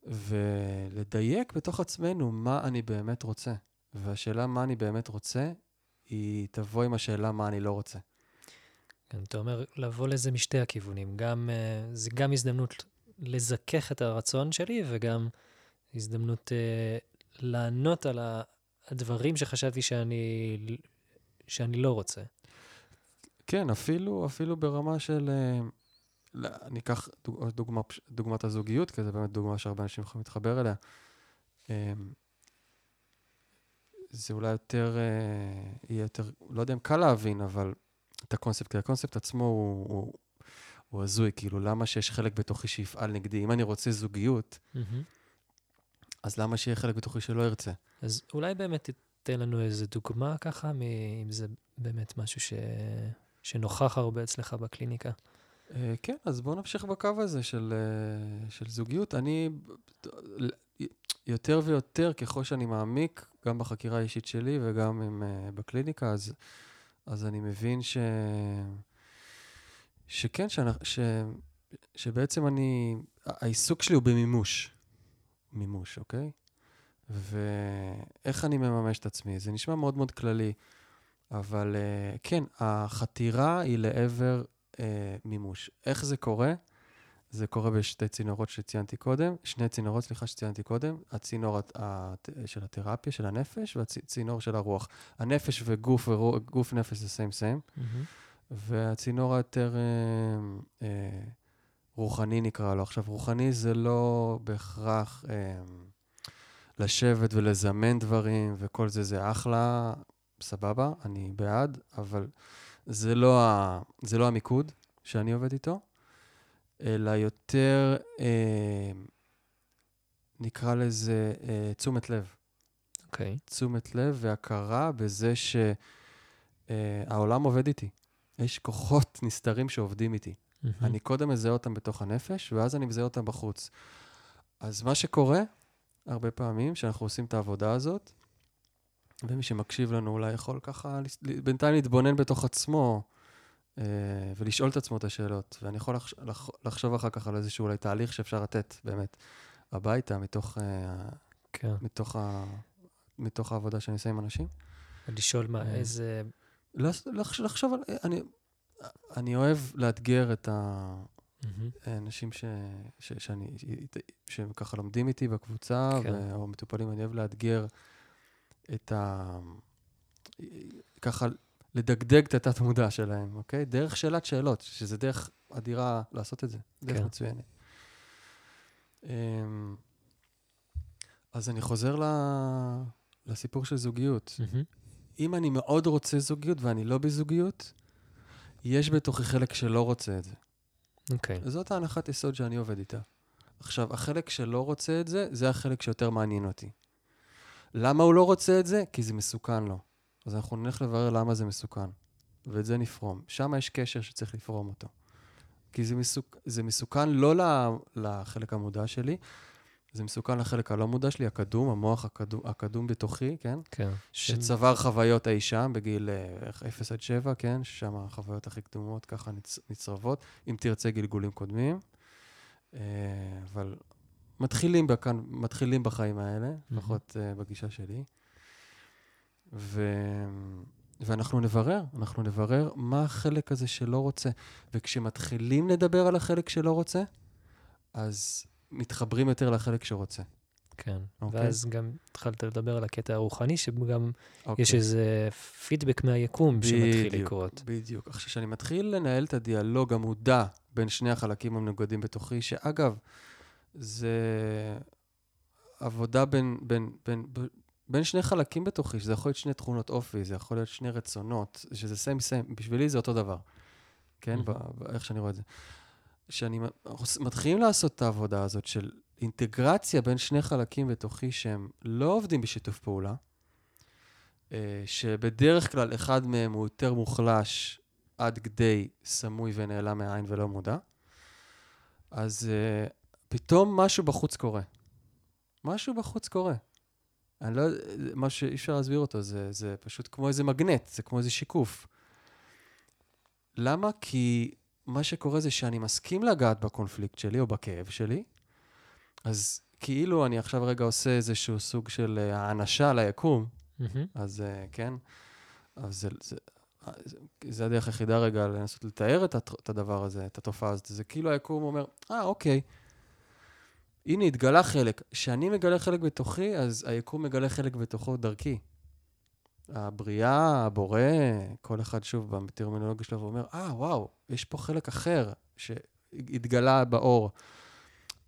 ולדייק בתוך עצמנו מה אני באמת רוצה. והשאלה מה אני באמת רוצה, היא תבוא עם השאלה מה אני לא רוצה. כן, אתה אומר לבוא לזה משתי הכיוונים. גם, אה, זה גם הזדמנות לזכך את הרצון שלי, וגם הזדמנות אה, לענות על הדברים שחשבתי שאני, שאני לא רוצה. כן, אפילו, אפילו ברמה של... אה, לא, אני אקח דוג- דוגמה, דוגמת הזוגיות, כי זו באמת דוגמה שהרבה אנשים יכולים להתחבר אליה. אה, זה אולי יותר, אה, יהיה יותר, לא יודע אם קל להבין, אבל את הקונספט, כי הקונספט עצמו הוא, הוא, הוא הזוי, כאילו, למה שיש חלק בתוכי שיפעל נגדי? אם אני רוצה זוגיות, מהמם. אז למה שיהיה חלק בתוכי שלא ירצה? אז אולי באמת תיתן לנו איזו דוגמה ככה, מ- אם זה באמת משהו ש... שנוכח הרבה אצלך בקליניקה. אה, כן, אז בואו נמשיך בקו הזה של, אה, של זוגיות. אני, יותר ויותר, ככל שאני מעמיק, גם בחקירה האישית שלי וגם עם, uh, בקליניקה, אז, אז אני מבין ש... שכן, שאני, ש... שבעצם אני, העיסוק שלי הוא במימוש. מימוש, אוקיי? ואיך אני מממש את עצמי? זה נשמע מאוד מאוד כללי, אבל uh, כן, החתירה היא לעבר uh, מימוש. איך זה קורה? זה קורה בשתי צינורות שציינתי קודם, שני צינורות, סליחה, שציינתי קודם, הצינור הת, הת, של התרפיה, של הנפש, והצינור של הרוח. הנפש וגוף וגוף נפש זה סיים סיים, mm-hmm. והצינור היותר אה, אה, רוחני נקרא לו. עכשיו, רוחני זה לא בהכרח אה, לשבת ולזמן דברים וכל זה, זה אחלה, סבבה, אני בעד, אבל זה לא, ה, זה לא המיקוד שאני עובד איתו. אלא יותר, אה, נקרא לזה אה, תשומת לב. אוקיי. Okay. תשומת לב והכרה בזה שהעולם אה, עובד איתי. יש כוחות נסתרים שעובדים איתי. Mm-hmm. אני קודם מזהה אותם בתוך הנפש, ואז אני מזהה אותם בחוץ. אז מה שקורה, הרבה פעמים, כשאנחנו עושים את העבודה הזאת, ומי שמקשיב לנו אולי יכול ככה בינתיים להתבונן בתוך עצמו, ולשאול את עצמו את השאלות. ואני יכול לחש, לח, לחשוב אחר כך על איזשהו אולי תהליך שאפשר לתת באמת הביתה, מתוך, אה, כן. מתוך, ה, מתוך העבודה שאני עושה עם אנשים. לשאול מה, אה, איזה... לח, לחשוב על... אני, אני אוהב לאתגר את האנשים ש, ש, שאני, שהם ככה לומדים איתי בקבוצה, כן. ו, או מטופלים, אני אוהב לאתגר את ה... ככה לדגדג את התת-מודע שלהם, אוקיי? דרך שאלת שאלות, שזה דרך אדירה לעשות את זה, דרך כן. מצוינת. אמ, אז אני חוזר ל... לסיפור של זוגיות. Mm-hmm. אם אני מאוד רוצה זוגיות ואני לא בזוגיות, יש בתוכי חלק שלא רוצה את זה. אוקיי. Okay. זאת ההנחת יסוד שאני עובד איתה. עכשיו, החלק שלא רוצה את זה, זה החלק שיותר מעניין אותי. למה הוא לא רוצה את זה? כי זה מסוכן לו. אז אנחנו נלך לברר למה זה מסוכן, ואת זה נפרום. שם יש קשר שצריך לפרום אותו. כי זה, מסוכ... זה מסוכן לא לחלק המודע שלי, זה מסוכן לחלק הלא מודע שלי, הקדום, המוח הקדום, הקדום בתוכי, כן? כן. שצבר ש... חוויות אי שם בגיל 0 אה, עד 7, כן? ששם החוויות הכי קדומות ככה נצ... נצרבות, אם תרצה גלגולים קודמים. אה, אבל מתחילים, בכאן, מתחילים בחיים האלה, לפחות mm-hmm. בגישה שלי. ו... ואנחנו נברר, אנחנו נברר מה החלק הזה שלא רוצה. וכשמתחילים לדבר על החלק שלא רוצה, אז מתחברים יותר לחלק שרוצה. כן, okay. אוקיי? ואז גם התחלת לדבר על הקטע הרוחני, שגם okay. אוקיי. יש איזה פידבק מהיקום בדיוק, שמתחיל לקרות. בדיוק. עכשיו, כשאני מתחיל לנהל את הדיאלוג המודע בין שני החלקים המנוגדים בתוכי, שאגב, זה עבודה בין, בין, בין, בין שני חלקים בתוכי, שזה יכול להיות שני תכונות אופי, זה יכול להיות שני רצונות, שזה סיים סיים, בשבילי זה אותו דבר, כן? איך שאני רואה את זה. כשאני מתחילים לעשות את העבודה הזאת של אינטגרציה בין שני חלקים בתוכי שהם לא עובדים בשיתוף פעולה, אה, שבדרך כלל אחד מהם הוא יותר מוחלש עד כדי סמוי ונעלם מהעין ולא מודע, אז uh, פתאום משהו בחוץ קורה. משהו בחוץ קורה. אני לא, יודע, מה שאי אפשר להסביר אותו, זה, זה פשוט כמו איזה מגנט, זה כמו איזה שיקוף. למה? כי מה שקורה זה שאני מסכים לגעת בקונפליקט שלי או בכאב שלי, אז כאילו אני עכשיו רגע עושה איזשהו סוג של אה, האנשה ליקום, mm-hmm. אז uh, כן, אז זה, זה, זה, זה הדרך היחידה רגע לנסות לתאר את, את הדבר הזה, את התופעה הזאת. זה כאילו היקום אומר, אה, אוקיי, הנה, התגלה חלק. כשאני מגלה חלק בתוכי, אז היקום מגלה חלק בתוכו דרכי. הבריאה, הבורא, כל אחד שוב בטרמינולוגיה שלו ואומר, אה, וואו, יש פה חלק אחר שהתגלה באור.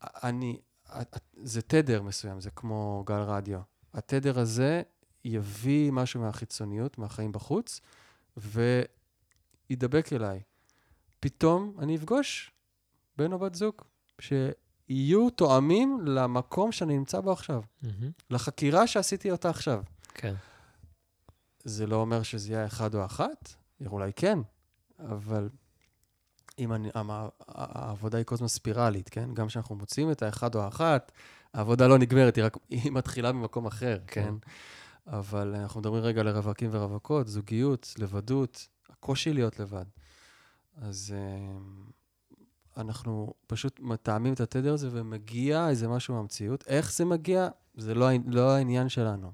אני, זה תדר מסוים, זה כמו גל רדיו. התדר הזה יביא משהו מהחיצוניות, מהחיים בחוץ, וידבק אליי. פתאום אני אפגוש בן או בת זוג, ש... יהיו תואמים למקום שאני נמצא בו עכשיו, mm-hmm. לחקירה שעשיתי אותה עכשיו. כן. זה לא אומר שזה יהיה אחד או אחת, אולי כן, אבל אם אני, המ- העבודה היא כל הזמן ספירלית, כן? גם כשאנחנו מוצאים את האחד או האחת, העבודה לא נגמרת, היא רק, היא מתחילה ממקום אחר, כן. כן? אבל אנחנו מדברים רגע לרווקים ורווקות, זוגיות, לבדות, הקושי להיות לבד. אז אה, אנחנו פשוט מתאמים את התדר הזה ומגיע איזה משהו מהמציאות. איך זה מגיע? זה לא, לא העניין שלנו.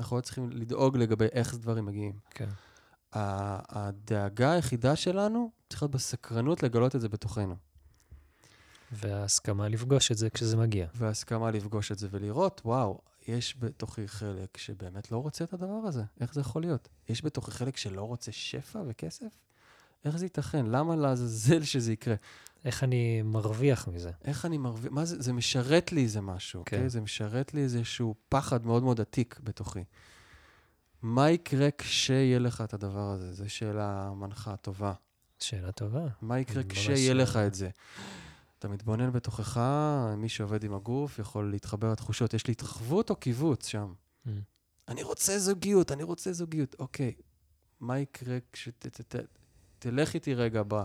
אנחנו לא צריכים לדאוג לגבי איך דברים מגיעים. כן. הדאגה היחידה שלנו צריכה להיות בסקרנות לגלות את זה בתוכנו. וההסכמה לפגוש את זה כשזה מגיע. והסכמה לפגוש את זה ולראות, וואו, יש בתוכי חלק שבאמת לא רוצה את הדבר הזה. איך זה יכול להיות? יש בתוכי חלק שלא רוצה שפע וכסף? איך זה ייתכן? למה לעזאזל שזה יקרה? איך אני מרוויח מזה? איך אני מרוויח? מה זה? זה משרת לי איזה משהו, כן. כן. זה משרת לי איזשהו פחד מאוד מאוד עתיק בתוכי. מה יקרה כשיהיה לך את הדבר הזה? זו שאלה מנחה טובה. שאלה טובה. מה יקרה כשיהיה לך אה, את זה? אתה מתבונן בתוכך, מי שעובד עם הגוף יכול להתחבר לתחושות. יש לי התרחבות או קיבוץ שם? Mm. אני רוצה זוגיות, אני רוצה זוגיות. אוקיי, מה יקרה כשת... תלך איתי רגע ב,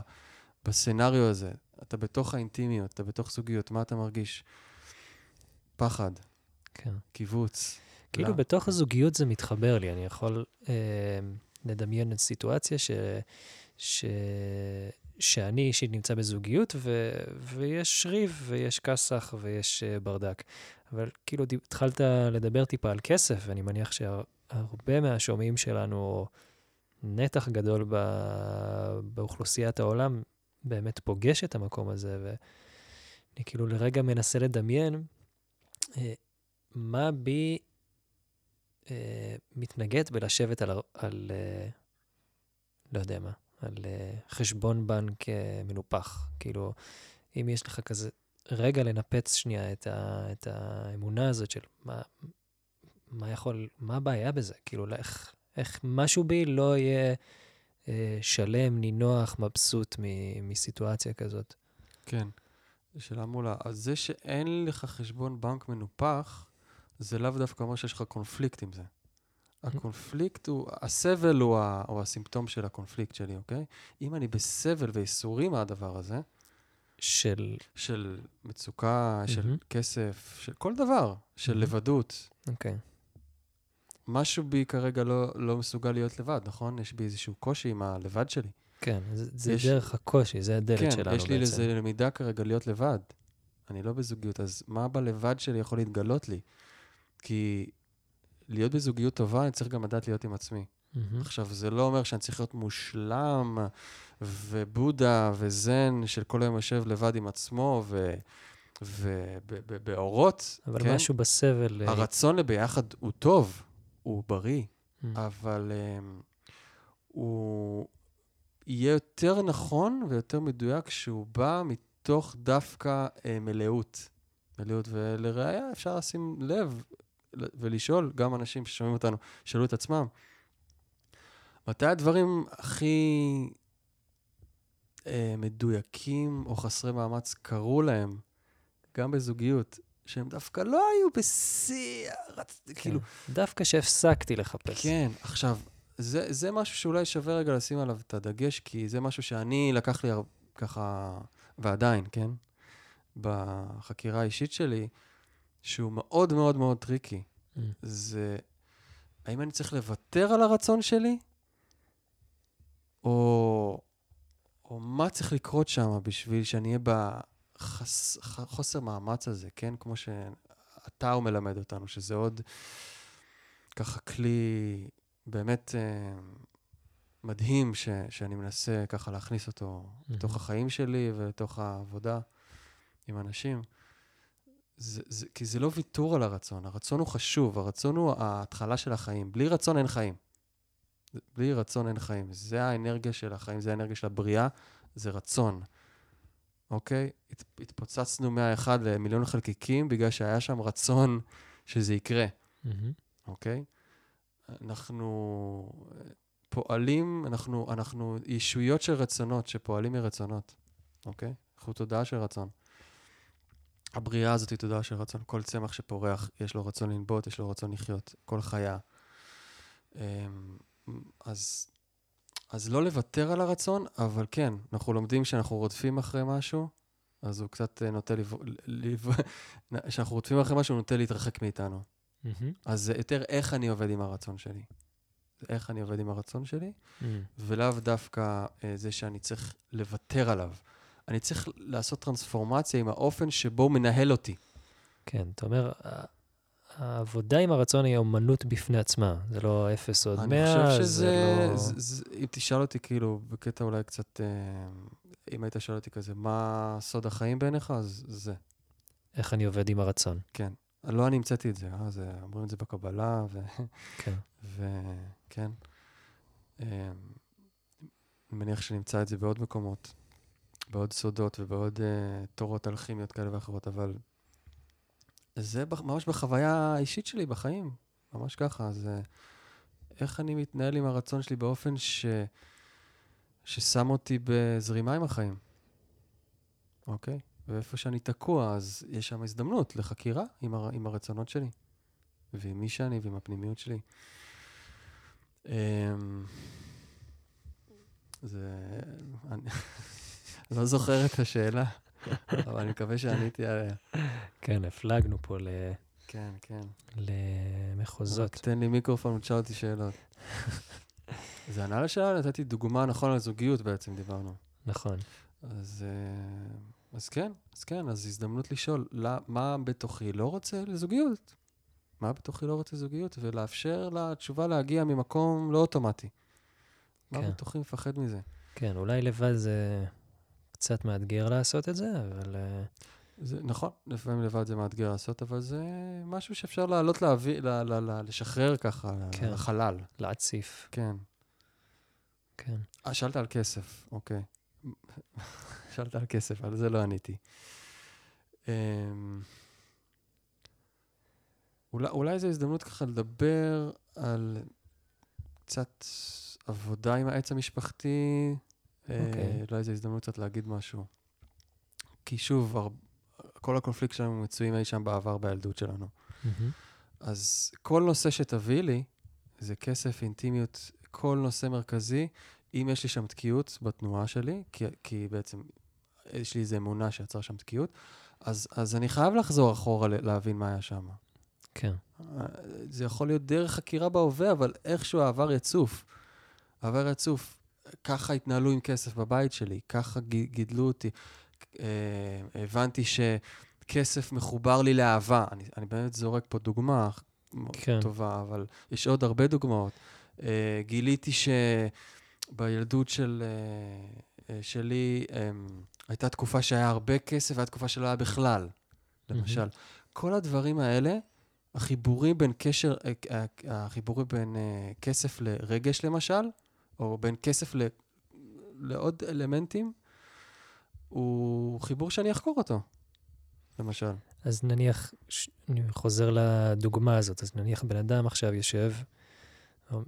בסצנריו הזה. אתה בתוך האינטימיות, אתה בתוך זוגיות, מה אתה מרגיש? פחד, כן. קיבוץ. כאילו לא. בתוך הזוגיות זה מתחבר לי, אני יכול אה, לדמיין את סיטואציה ש, ש, שאני אישית נמצא בזוגיות ו, ויש ריב ויש כסח ויש אה, ברדק. אבל כאילו התחלת לדבר טיפה על כסף, ואני מניח שהרבה מהשומעים שלנו, או נתח גדול ב, באוכלוסיית העולם, באמת פוגש את המקום הזה, ואני כאילו לרגע מנסה לדמיין אה, מה בי אה, מתנגד בלשבת על, על אה, לא יודע מה, על חשבון בנק מנופח. כאילו, אם יש לך כזה רגע לנפץ שנייה את, ה, את האמונה הזאת של מה, מה יכול, מה הבעיה בזה? כאילו, איך, איך משהו בי לא יהיה אה, שלם, נינוח, מבסוט מ, מסיטואציה כזאת. כן. שאלה מעולה. אז זה שאין לך חשבון בנק מנופח, זה לאו דווקא אומר שיש לך קונפליקט עם זה. הקונפליקט הוא, הסבל הוא, ה, הוא הסימפטום של הקונפליקט שלי, אוקיי? אם אני בסבל וייסורים מהדבר הזה, של, של מצוקה, של מהמם. כסף, של כל דבר, של מהמם. לבדות, אוקיי, משהו בי כרגע לא, לא מסוגל להיות לבד, נכון? יש בי איזשהו קושי עם הלבד שלי. כן, זה, זה יש- דרך הקושי, זה הדלת כן, שלנו יש לי בעצם. לזה למידה כרגע להיות לבד. אני לא בזוגיות, אז מה בלבד שלי יכול להתגלות לי? כי להיות בזוגיות טובה, אני צריך גם לדעת להיות עם עצמי. מהמם. עכשיו, זה לא אומר שאני צריך להיות מושלם, ובודה וזן, של כל היום יושב לבד עם עצמו, ובאורות, אבל כן? משהו בסבל... אה, הרצון לביחד הוא טוב, הוא בריא, Mm. אבל um, הוא יהיה יותר נכון ויותר מדויק כשהוא בא מתוך דווקא uh, מלאות. מלאות, ולראיה אפשר לשים לב ולשאול, גם אנשים ששומעים אותנו, שאלו את עצמם, מתי הדברים הכי uh, מדויקים או חסרי מאמץ קרו להם, גם בזוגיות, שהם דווקא לא היו בשיא, הרצ... כן. כאילו, דווקא שהפסקתי לחפש. כן, עכשיו, זה, זה משהו שאולי שווה רגע לשים עליו את הדגש, כי זה משהו שאני, לקח לי הר- ככה, ועדיין, כן? בחקירה האישית שלי, שהוא מאוד מאוד מאוד tricky. Mm. זה, האם אני צריך לוותר על הרצון שלי? או, או מה צריך לקרות שם בשביל שאני אהיה בחוסר מאמץ הזה, כן? כמו שאתה הוא מלמד אותנו, שזה עוד ככה כלי באמת אה, מדהים ש, שאני מנסה ככה להכניס אותו לתוך מהמם. החיים שלי ולתוך העבודה עם אנשים. זה, זה, כי זה לא ויתור על הרצון, הרצון הוא חשוב, הרצון הוא ההתחלה של החיים. בלי רצון אין חיים. בלי רצון אין חיים. זה האנרגיה של החיים, זה האנרגיה של הבריאה, זה רצון. אוקיי? הת, התפוצצנו מהאחד למיליון חלקיקים בגלל שהיה שם רצון שזה יקרה. מהמם. אוקיי? אנחנו אה, פועלים, אנחנו, אנחנו ישויות של רצונות, שפועלים מרצונות, אוקיי? אנחנו תודעה של רצון. הבריאה הזאת היא תודעה של רצון. כל צמח שפורח, יש לו רצון לנבוט, יש לו רצון לחיות. כל חיה. אמ, אז אז לא לוותר על הרצון, אבל כן, אנחנו לומדים שאנחנו רודפים אחרי משהו, אז הוא קצת אה, נוטה לב... לב... כשאנחנו רודפים אחרי משהו, הוא נוטה להתרחק מאיתנו. מהמם. אז זה יותר איך אני עובד עם הרצון שלי. איך אני עובד עם הרצון שלי, מהמם. ולאו דווקא אה, זה שאני צריך לוותר עליו. אני צריך לעשות טרנספורמציה עם האופן שבו הוא מנהל אותי. כן, אתה אומר, ה- העבודה עם הרצון היא אומנות בפני עצמה. זה לא אפס עוד אני מאה, חושב זה שזה, לא... זה, זה, אם תשאל אותי כאילו, בקטע אולי קצת, אה, אם היית שואל אותי כזה, מה סוד החיים בעיניך, אז זה, איך אני עובד עם הרצון. כן. לא אני המצאתי את זה, אה? זה, אומרים את זה בקבלה, ו... כן. וכן. אה, אני מניח שנמצא את זה בעוד מקומות, בעוד סודות ובעוד אה, תורות אלכימיות כאלה ואחרות, אבל זה ממש בחוויה האישית שלי בחיים, ממש ככה. אז איך אני מתנהל עם הרצון שלי באופן ש... ששם אותי בזרימה עם החיים, אוקיי? ואיפה שאני תקוע, אז יש שם הזדמנות לחקירה עם, הר... עם הרצונות שלי, ועם מי שאני ועם הפנימיות שלי. אמ, זה... אני לא זוכר את השאלה, אבל אני מקווה שעניתי עליה. כן, הפלגנו פה ל... כן, כן. למחוזות. רק תן לי מיקרופון ותשאל אותי שאלות. זה ענה לשאלה, נתתי דוגמה, נכון, על זוגיות בעצם דיברנו. נכון. אז, אה, אז כן, אז כן, אז הזדמנות לשאול, לא, מה בתוכי לא רוצה לזוגיות? מה בתוכי לא רוצה זוגיות? ולאפשר לתשובה להגיע ממקום לא אוטומטי. מה כן. בתוכי מפחד מזה? כן, אולי לבד זה קצת מאתגר לעשות את זה, אבל אה, זה נכון, לפעמים לבד זה מאתגר לעשות, אבל זה משהו שאפשר לעלות להביא, ל, ל, ל, לשחרר ככה, כן. לחלל. להציף. כן. כן. אה, שאלת על כסף, אוקיי. שאלת על כסף, על זה לא עניתי. אמ, אולי, אולי זו הזדמנות ככה לדבר על קצת עבודה עם העץ המשפחתי. אה, אוקיי. אולי זו הזדמנות קצת להגיד משהו. כי שוב, הר... כל הקונפליקט שלנו מצויים אי שם בעבר, בילדות שלנו. מהמם. אז כל נושא שתביא לי, זה כסף, אינטימיות, כל נושא מרכזי, אם יש לי שם תקיעות בתנועה שלי, כי, כי בעצם יש לי איזו אמונה שיצר שם תקיעות, אז, אז אני חייב לחזור אחורה להבין מה היה שם. כן. זה יכול להיות דרך חקירה בהווה, אבל איכשהו העבר יצוף. העבר יצוף. ככה התנהלו עם כסף בבית שלי, ככה גידלו אותי. אה, הבנתי שכסף מחובר לי לאהבה. אני, אני באמת זורק פה דוגמה כן. טובה, אבל יש עוד הרבה דוגמאות. אה, גיליתי שבילדות של, אה, שלי אה, הייתה תקופה שהיה הרבה כסף והייתה תקופה שלא היה בכלל, למשל. כל הדברים האלה, החיבורים בין קשר, החיבורים בין כסף לרגש למשל, או בין כסף ל, לעוד אלמנטים, הוא חיבור שאני אחקור אותו, למשל. אז נניח, ש- אני חוזר לדוגמה הזאת, אז נניח בן אדם עכשיו יושב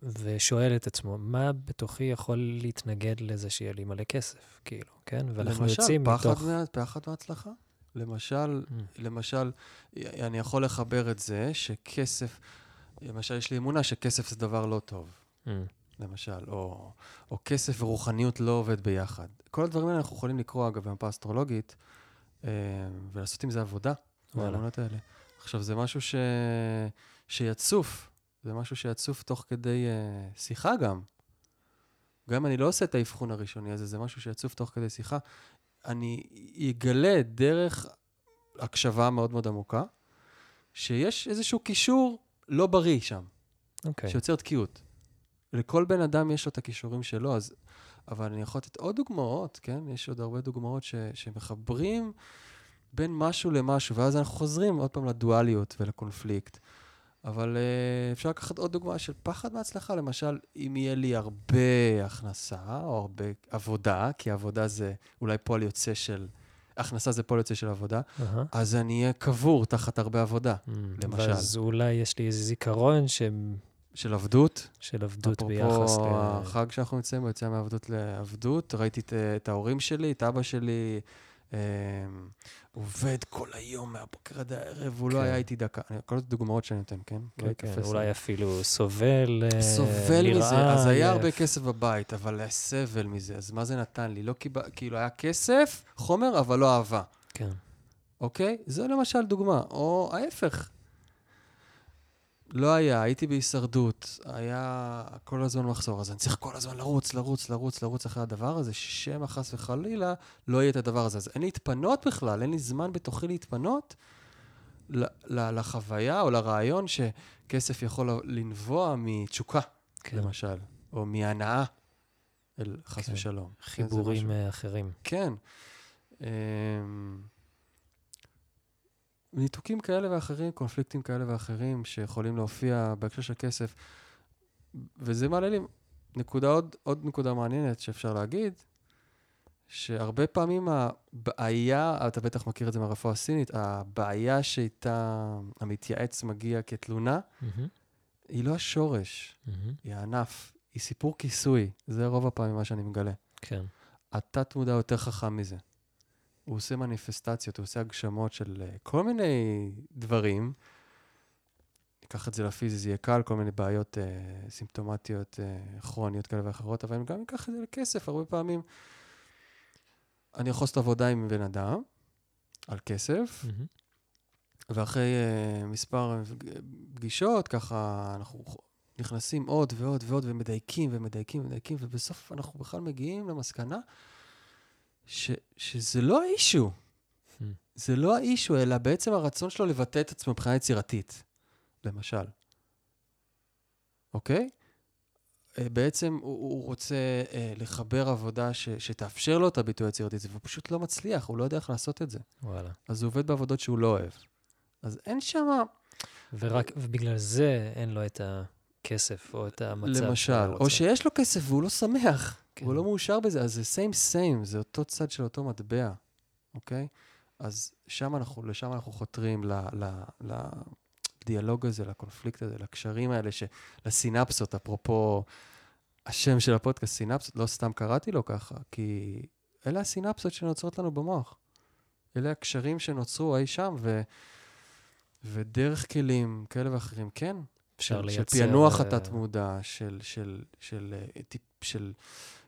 ושואל את עצמו, מה בתוכי יכול להתנגד לזה שיהיה לי מלא כסף, כאילו, כן? ואנחנו למשל, יוצאים פחד, מתוך... מה, פחד מההצלחה. למשל, Mm, למשל, אני יכול לחבר את זה שכסף, למשל, יש לי אמונה שכסף זה דבר לא טוב. mm, למשל, או, או כסף ורוחניות לא עובד ביחד. כל הדברים האלה אנחנו יכולים לקרוא, אגב, במפה אסטרולוגית, אה, ולעשות עם זה עבודה, וואלה. האמונות האלה. עכשיו, זה משהו ש... שיצוף, זה משהו שיצוף תוך כדי אה, שיחה גם. גם אם אני לא עושה את האבחון הראשוני הזה, זה משהו שיצוף תוך כדי שיחה. אני אגלה דרך הקשבה מאוד מאוד עמוקה, שיש איזשהו קישור לא בריא שם. אוקיי. שיוצר תקיעות. לכל בן אדם יש לו את הכישורים שלו, אז... אבל אני יכול לתת עוד דוגמאות, כן? יש עוד הרבה דוגמאות ש... שמחברים בין משהו למשהו, ואז אנחנו חוזרים עוד פעם לדואליות ולקונפליקט. אבל uh, אפשר לקחת עוד דוגמה של פחד מהצלחה, למשל, אם יהיה לי הרבה הכנסה או הרבה עבודה, כי עבודה זה אולי פועל יוצא של... הכנסה זה פועל יוצא של עבודה, אהה. אז אני אהיה קבור תחת הרבה עבודה. Mm, למשל. ואז אולי יש לי איזה זיכרון ש... של עבדות, של עבדות ביחס אפרופו ל... החג שאנחנו נמצאים בו, יציאה מעבדות לעבדות, ראיתי את, את ההורים שלי, את אבא שלי, עובד כל היום, מהבוקר עד הערב, הוא לא כן. היה איתי דקה. כל הדוגמאות שאני נותן, כן? לא כן, כן, ייתפס אולי לי. אפילו סובל, אה, סובל נראה מזה, אז היה הרבה. כסף בבית, אבל היה סבל מזה, אז מה זה נתן לי? לא קיבל, כאילו היה כסף, חומר, אבל לא אהבה, כן, אוקיי? זה למשל דוגמה. או ההפך. לא היה, הייתי בהישרדות, היה כל הזמן מחסור, אז אני צריך כל הזמן לרוץ, לרוץ, לרוץ, לרוץ אחרי הדבר הזה, ששמא חס וחלילה לא יהיה את הדבר הזה. אז אין להתפנות בכלל, אין לי זמן בתוכי להתפנות לחוויה או לרעיון שכסף יכול לנבוע מתשוקה, כן. למשל, או מהנאה, אל חס כן. ושלום. כן, חיבורים. אה, אחרים. כן. ניתוקים כאלה ואחרים, קונפליקטים כאלה ואחרים שיכולים להופיע בהקשר של כסף. וזה מעלה לי נקודה, עוד, עוד נקודה מעניינת שאפשר להגיד, שהרבה פעמים הבעיה, אתה בטח מכיר את זה מהרפואה הסינית, הבעיה שאיתה המתייעץ מגיע כתלונה, מהמם, היא לא השורש, מהמם, היא הענף, היא סיפור כיסוי. זה רוב הפעמים מה שאני מגלה. כן, התת-מודע יותר חכם מזה. הוא עושה מניפסטציות, הוא עושה הגשמות של אה, כל מיני דברים. ניקח את זה לפיזי, זה יהיה קל, כל מיני בעיות אה, סימפטומטיות, אה, כרוניות כאלה ואחרות, אבל אני גם אקח את זה לכסף, הרבה פעמים. אני יכול לעשות עבודה עם בן אדם על כסף, ואחרי uh, מספר פגישות, ככה אנחנו נכנסים עוד ועוד ועוד ומדייקים ומדייקים ומדייקים, ובסוף אנחנו בכלל מגיעים למסקנה ש, שזה לא האישו. Hmm. זה לא האישו, אלא בעצם הרצון שלו לבטא את עצמו מבחינה יצירתית, למשל. אוקיי? אה, בעצם הוא, הוא רוצה אה, לחבר עבודה ש, שתאפשר לו את הביטוי היצירתי הזה, והוא פשוט לא מצליח, הוא לא יודע איך לעשות את זה. וואלה. אז הוא עובד בעבודות שהוא לא אוהב. אז אין שם, ורק, ובגלל זה אין לו את הכסף או את המצב למשל. או שיש לו כסף והוא לא שמח, כן. הוא לא מאושר בזה, אז זה same same, זה אותו צד של אותו מטבע, אוקיי? אז שם אנחנו, לשם אנחנו חותרים, ל, ל, לדיאלוג הזה, לקונפליקט הזה, לקשרים האלה, ש, לסינפסות, אפרופו השם של הפודקאסט, סינפסות, לא סתם קראתי לו ככה, כי אלה הסינפסות שנוצרות לנו במוח. אלה הקשרים שנוצרו אי שם, ו, ודרך כלים כאלה ואחרים, כן, אפשר של, לייצר... של פענוח אה, התת-מודע, של, של, של, אה, טיפ, של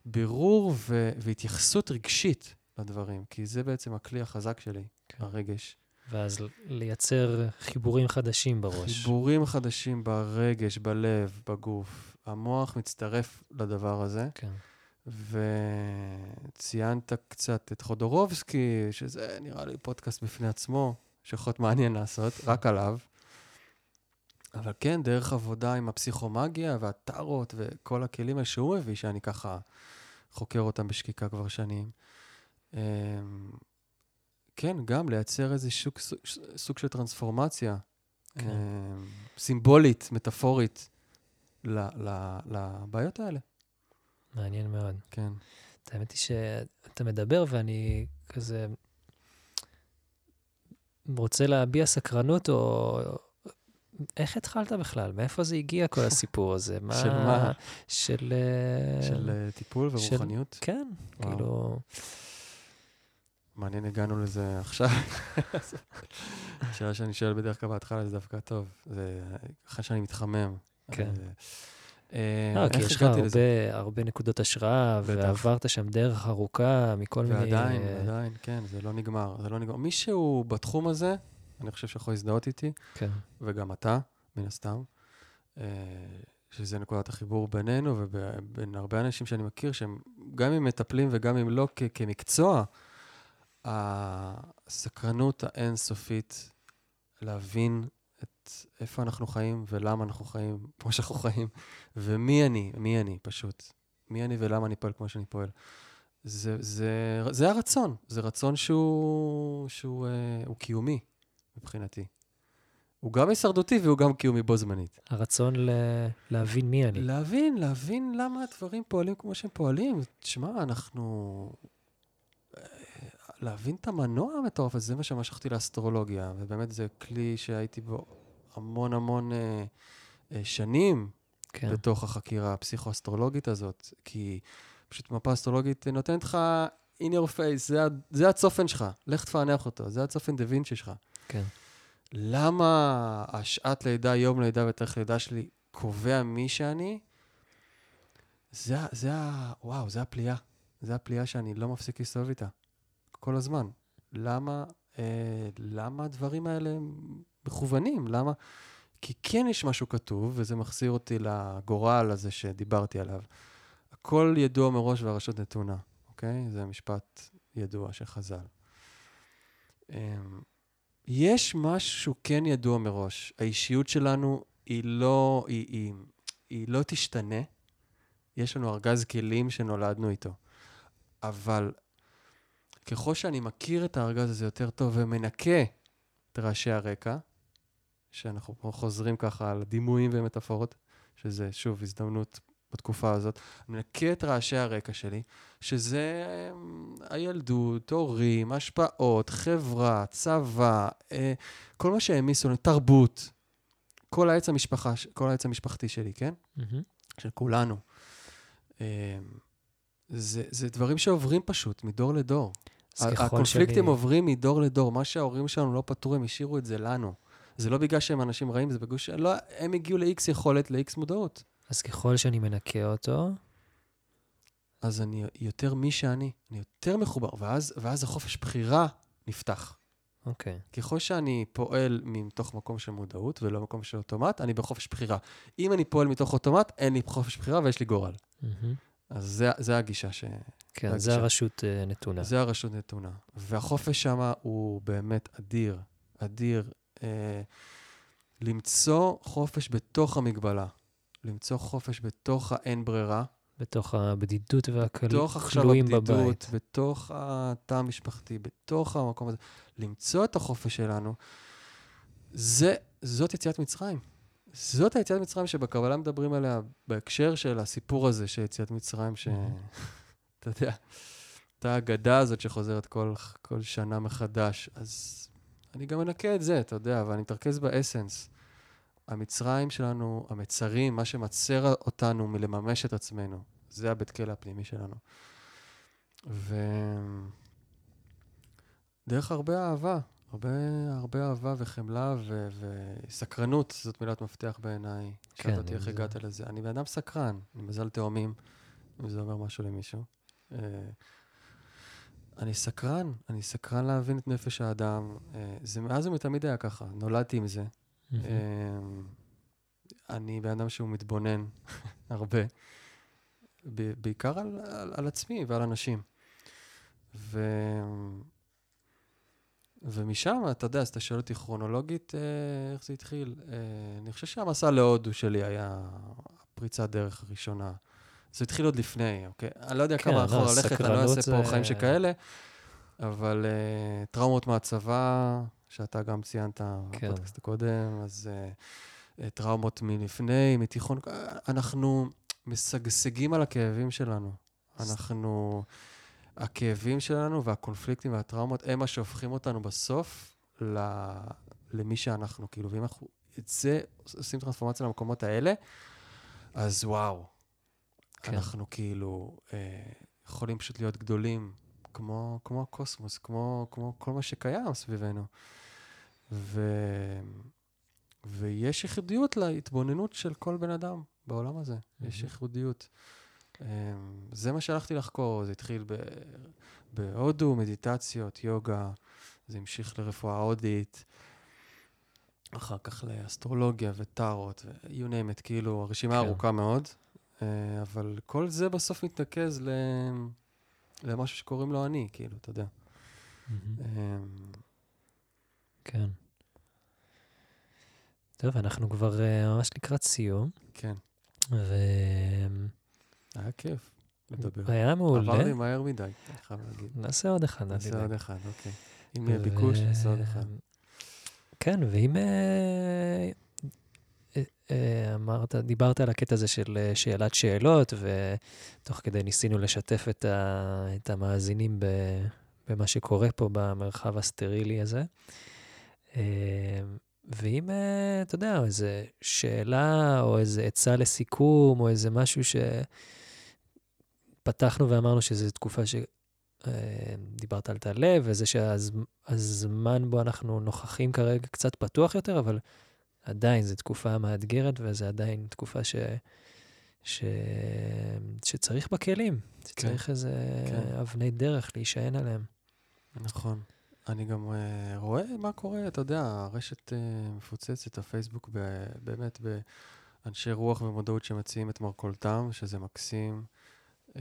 בירור ו, והתייחסות רגשית לדברים, כי זה בעצם הכלי החזק שלי, כן. הרגש. ואז לייצר חיבורים חדשים בראש. חיבורים חדשים ברגש, בלב, בגוף. המוח מצטרף לדבר הזה, כן. וציינת קצת את חודורובסקי, שזה נראה לי פודקאסט בפני עצמו, שיכול להיות מעניין לעשות, רק עליו. אבל כן, דרך עבודה עם הפסיכומגיה והטארות וכל הכלים האלה שהוא מביא, שאני ככה חוקר אותם בשקיקה כבר שנים. אמ, כן, גם לייצר איזה שוק, סוג, של טרנספורמציה, כן. אמ, סימבולית, מטאפורית, לבעיות האלה. מעניין מאוד. כן. האמת היא שאתה מדבר ואני כזה רוצה להביע סקרנות, או... איך התחלת בכלל? מאיפה זה הגיע כל הסיפור הזה? מה... של מה? של... אה, של אה, טיפול של- ורוחניות. כן, וואו. כאילו... מעניין, הגענו לזה עכשיו. שאלה שאני שואל בדרך כלל בהתחלה, זה דווקא טוב. זה אחרי שאני מתחמם. כן. אה, לא, כי יש לך? הרבה, הרבה נקודות השראה. ועברת שם דרך ארוכה מכל מיני... ועדיין, עדיין, כן, זה לא נגמר. זה לא נגמר. מישהו בתחום הזה, אני חושב שיכול להזדהות איתי, כן, וגם אתה, מן הסתם, אה, שזה נקודת החיבור בינינו ובין הרבה אנשים שאני מכיר, שהם גם אם מטפלים וגם אם לא כ- כמקצוע, הסקרנות האינסופית להבין את איפה אנחנו חיים ולמה אנחנו חיים כמו שאנחנו חיים, ומי אני, מי אני פשוט. מי אני ולמה אני פועל כמו שאני פועל. זה, זה, זה הרצון, זה רצון שהוא, שהוא אה, קיומי מבחינתי. הוא גם הישרדותי והוא גם קיומי בו זמנית. הרצון ל... להבין מי אני. להבין, להבין למה הדברים פועלים כמו שהם פועלים. תשמע, אנחנו... אה, להבין את המנוע המטורף הזה, זה מה שמשכתי לאסטרולוגיה, ובאמת זה כלי שהייתי בו המון המון אה, אה, שנים כן, בתוך החקירה הפסיכו-אסטרולוגית הזאת, כי פשוט מפה אסטרולוגית נותנת לך in your face, זה, זה הצופן שלך, לך תפענח אותו, זה הצופן דה וינצ'י שלך. כן. למה השעת לידה, יום לידה ותאריך לידה שלי קובע מי שאני? זה, זה ה... וואו, זה הפליאה. זה הפליאה שאני לא מפסיק להסתובב איתה. כל הזמן. למה, אה, למה הדברים האלה מכוונים? למה? כי כן יש משהו כתוב, וזה מחזיר אותי לגורל הזה שדיברתי עליו. הכל ידוע מראש והרשות נתונה, אוקיי? זה משפט ידוע של חז"ל. יש משהו שהוא כן ידוע מראש. האישיות שלנו היא לא, היא, היא, היא לא תשתנה. יש לנו ארגז כלים שנולדנו איתו. אבל ככל שאני מכיר את הארגז הזה יותר טוב ומנקה את רעשי הרקע, שאנחנו חוזרים ככה על דימויים ומטאפורות, שזה שוב הזדמנות בתקופה הזאת, מנקה את רעשי הרקע שלי, שזה אמ, הילדות, הורים, השפעות, חברה, צבא, אה, כל מה שהעמיסו לנו, תרבות, כל העץ, המשפחה, כל העץ המשפחתי שלי, כן? מהמם. של כולנו. אמ, זה, זה דברים שעוברים פשוט מדור לדור. הקונפליקטים שאני- עוברים מדור לדור. מה שההורים שלנו לא פתרו, הם השאירו את זה לנו. זה לא בגלל שהם אנשים רעים, זה בגלל ש... לא, הגיעו ל-X יכולת, ל-X מודעות. אז ככל שאני מנקה אותו, אז אני יותר מי שאני, אני יותר מחובר, ואז, ואז החופש בחירה נפתח. אוקיי. ככל שאני פועל מתוך מקום של מודעות ולא מקום של אוטומט, אני בחופש בחירה. אם אני פועל מתוך אוטומט, אין לי חופש בחירה ויש לי גורל. מהמם. אז זה, זה הגישה ש... כן, זה זה. הרשות אה, נתונה. זה הרשות נתונה. והחופש שם הוא באמת אדיר, אדיר. אה, למצוא חופש בתוך המגבלה, למצוא חופש בתוך האין ברירה, בתוך הבדידות בתוך עכשיו והכלואים הבדידות, בבית. בתוך התא המשפחתי, בתוך המקום הזה, למצוא את החופש שלנו, זה, זאת יציאת מצרים. זאת היציאת מצרים שבקבלה מדברים עליה בהקשר של הסיפור הזה של יציאת מצרים, ש... אתה יודע, אותה האגדה הזאת שחוזרת כל, כל שנה מחדש. אז אני גם מנקה את זה, אתה יודע, אבל אני מתרכז באסנס. המצרים שלנו, המצרים, מה שמצר אותנו מלממש את עצמנו, זה הבית כלא הפנימי שלנו. ו... דרך הרבה אהבה, הרבה, הרבה אהבה וחמלה ו... וסקרנות, זאת מילת מפתח בעיניי. כן, שאלת אותי איך זה- הגעת לזה. אני בן אדם סקרן, אני מזל תאומים, אם זה אומר משהו למישהו. אה, אני סקרן, אני סקרן להבין את נפש האדם. אה, זה מאז ומתמיד היה ככה, נולדתי עם זה. אמ, אני בן אדם שהוא מתבונן הרבה, בעיקר על, על, על עצמי ועל אנשים. ו... ומשם, אתה יודע, אז אתה שואל אותי כרונולוגית, אה, איך זה התחיל? אה, אני חושב שהמסע להודו שלי היה פריצת דרך הראשונה. זה התחיל עוד לפני, אוקיי? אני לא יודע כן, כמה לא, אחורה ללכת, אני לא אעשה פה זה- חיים שכאלה, אבל אה, טראומות מהצבא, שאתה גם ציינת כן. בפודקאסט הקודם, אז אה, טראומות מלפני, מתיכון, אה, אנחנו משגשגים על הכאבים שלנו. אנחנו, הכאבים שלנו והקונפליקטים והטראומות הם מה שהופכים אותנו בסוף ל, למי שאנחנו, כאילו, ואם אנחנו את זה עושים טרנספורמציה למקומות האלה, אז וואו, כן. כן. אנחנו כאילו אה, יכולים פשוט להיות גדולים, כמו, כמו הקוסמוס, כמו, כמו כל מה שקיים סביבנו. ו... ויש ייחודיות להתבוננות של כל בן אדם בעולם הזה. mm-hmm. יש. ייחודיות. אמ, זה מה שהלכתי לחקור, זה התחיל ב... בהודו, מדיטציות, יוגה, זה המשיך לרפואה הודית, אחר כך לאסטרולוגיה וטארות, ו-you name it, כאילו, הרשימה כן. ארוכה מאוד, אה, אבל כל זה בסוף מתנקז ל... למשהו שקוראים לו אני, כאילו, אתה יודע. אמ, כן. טוב, אנחנו כבר אה, ממש לקראת סיום, כן, והיה היה כיף לדבר. עבר מעולה. לי מהר מדי, אני חייב להגיד. נעשה עוד אחד, נעשה. עוד אחד, אוקיי. אם יהיה ביקוש, נעשה עוד אחד. כן, ואם אה, אה, אמרת, דיברת על הקטע הזה של שאלת שאלות, ותוך כדי ניסינו לשתף את, ה, את המאזינים ב, במה שקורה פה במרחב הסטרילי הזה. אה, ואם, אה, אתה יודע, איזו שאלה או איזו עצה לסיכום, או איזה משהו שפתחנו ואמרנו שזו תקופה אה, דיברת על תא לב, וזה שהזמן בו אנחנו נוכחים כרגע קצת פתוח יותר, אבל עדיין זו תקופה מאתגרת, וזו עדיין תקופה ש... ש... שצריך בה כלים, שצריך כן, איזה כן. אבני דרך להישען עליהם. נכון. אני גם uh, רואה מה קורה, אתה יודע, הרשת uh, מפוצצת, הפייסבוק ב, באמת באנשי רוח ומודעות שמציעים את מרכולתם, שזה מקסים. Um,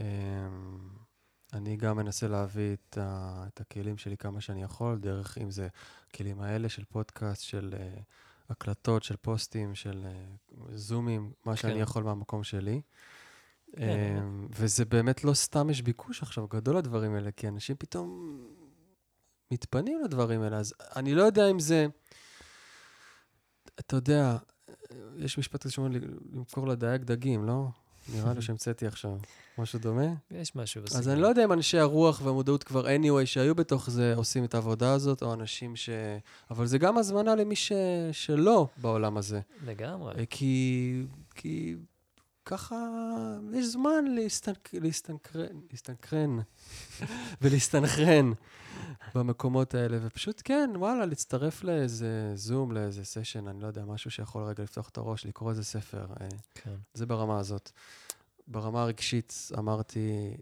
אני גם מנסה להביא את, ה, את הכלים שלי כמה שאני יכול, דרך אם זה הכלים האלה של פודקאסט, של uh, הקלטות, של פוסטים, של uh, זומים, מה כן. שאני יכול מהמקום שלי. כן. Um, וזה באמת לא סתם יש ביקוש עכשיו גדול לדברים האלה, כי אנשים פתאום מתפנים לדברים האלה. אז אני לא יודע אם זה... אתה יודע, יש משפט כזה שאומר למכור לדייג דגים, לא? נראה לי שהמצאתי עכשיו. משהו דומה? יש משהו בסדר. אז אני לא יודע אם אנשי הרוח והמודעות כבר anyway שהיו בתוך זה עושים את העבודה הזאת, או אנשים ש... אבל זה גם הזמנה למי ש... שלא בעולם הזה. לגמרי. אה, כי... כי ככה יש זמן להסתנק... להסתנקרן, להסתנקרן ולהסתנכרן במקומות האלה, ופשוט כן, וואלה, להצטרף לאיזה זום, לאיזה סשן, אני לא יודע, משהו שיכול רגע לפתוח את הראש, לקרוא איזה ספר. אה, כן. זה ברמה הזאת. ברמה הרגשית אמרתי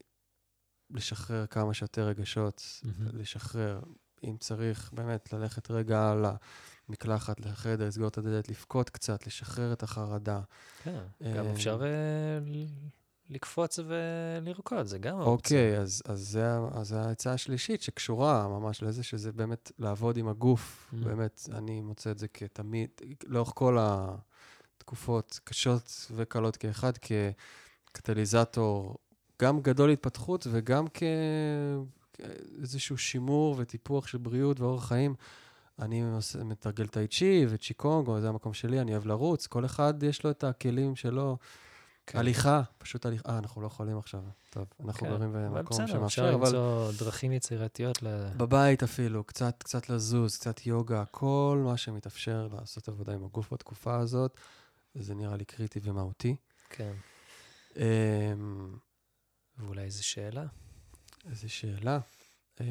לשחרר כמה שיותר רגשות, mm-hmm. לשחרר, אם צריך, באמת, ללכת רגע על המקלחת, לחדר, לסגור את הדלת, לבכות קצת, לשחרר את החרדה. כן, גם אה, אפשר אה, לקפוץ ולרקוד, זה גם אוקיי, אז, אז, זה, אז זה העצה השלישית שקשורה ממש לזה, שזה באמת לעבוד עם הגוף. Mm. באמת, אני מוצא את זה כתמיד, לאורך כל התקופות, קשות וקלות כאחד, כקטליזטור גם גדול להתפתחות וגם כאיזשהו שימור וטיפוח של בריאות ואורח חיים. אני מתרגל טאי צ'י וצ'יקונג, או זה המקום שלי, אני אוהב לרוץ, כל אחד יש לו את הכלים שלו. כן. הליכה, פשוט הליכה. אה, אנחנו לא יכולים עכשיו. טוב, אנחנו כן. גרים במקום שמאפשר, אבל... בסדר, אפשר למצוא דרכים יצירתיות ל... בבית אפילו, קצת, קצת לזוז, קצת יוגה, כל מה שמתאפשר לעשות עבודה עם הגוף בתקופה הזאת, זה נראה לי קריטי ומהותי. כן. Um, ואולי איזו שאלה? איזו שאלה. Um,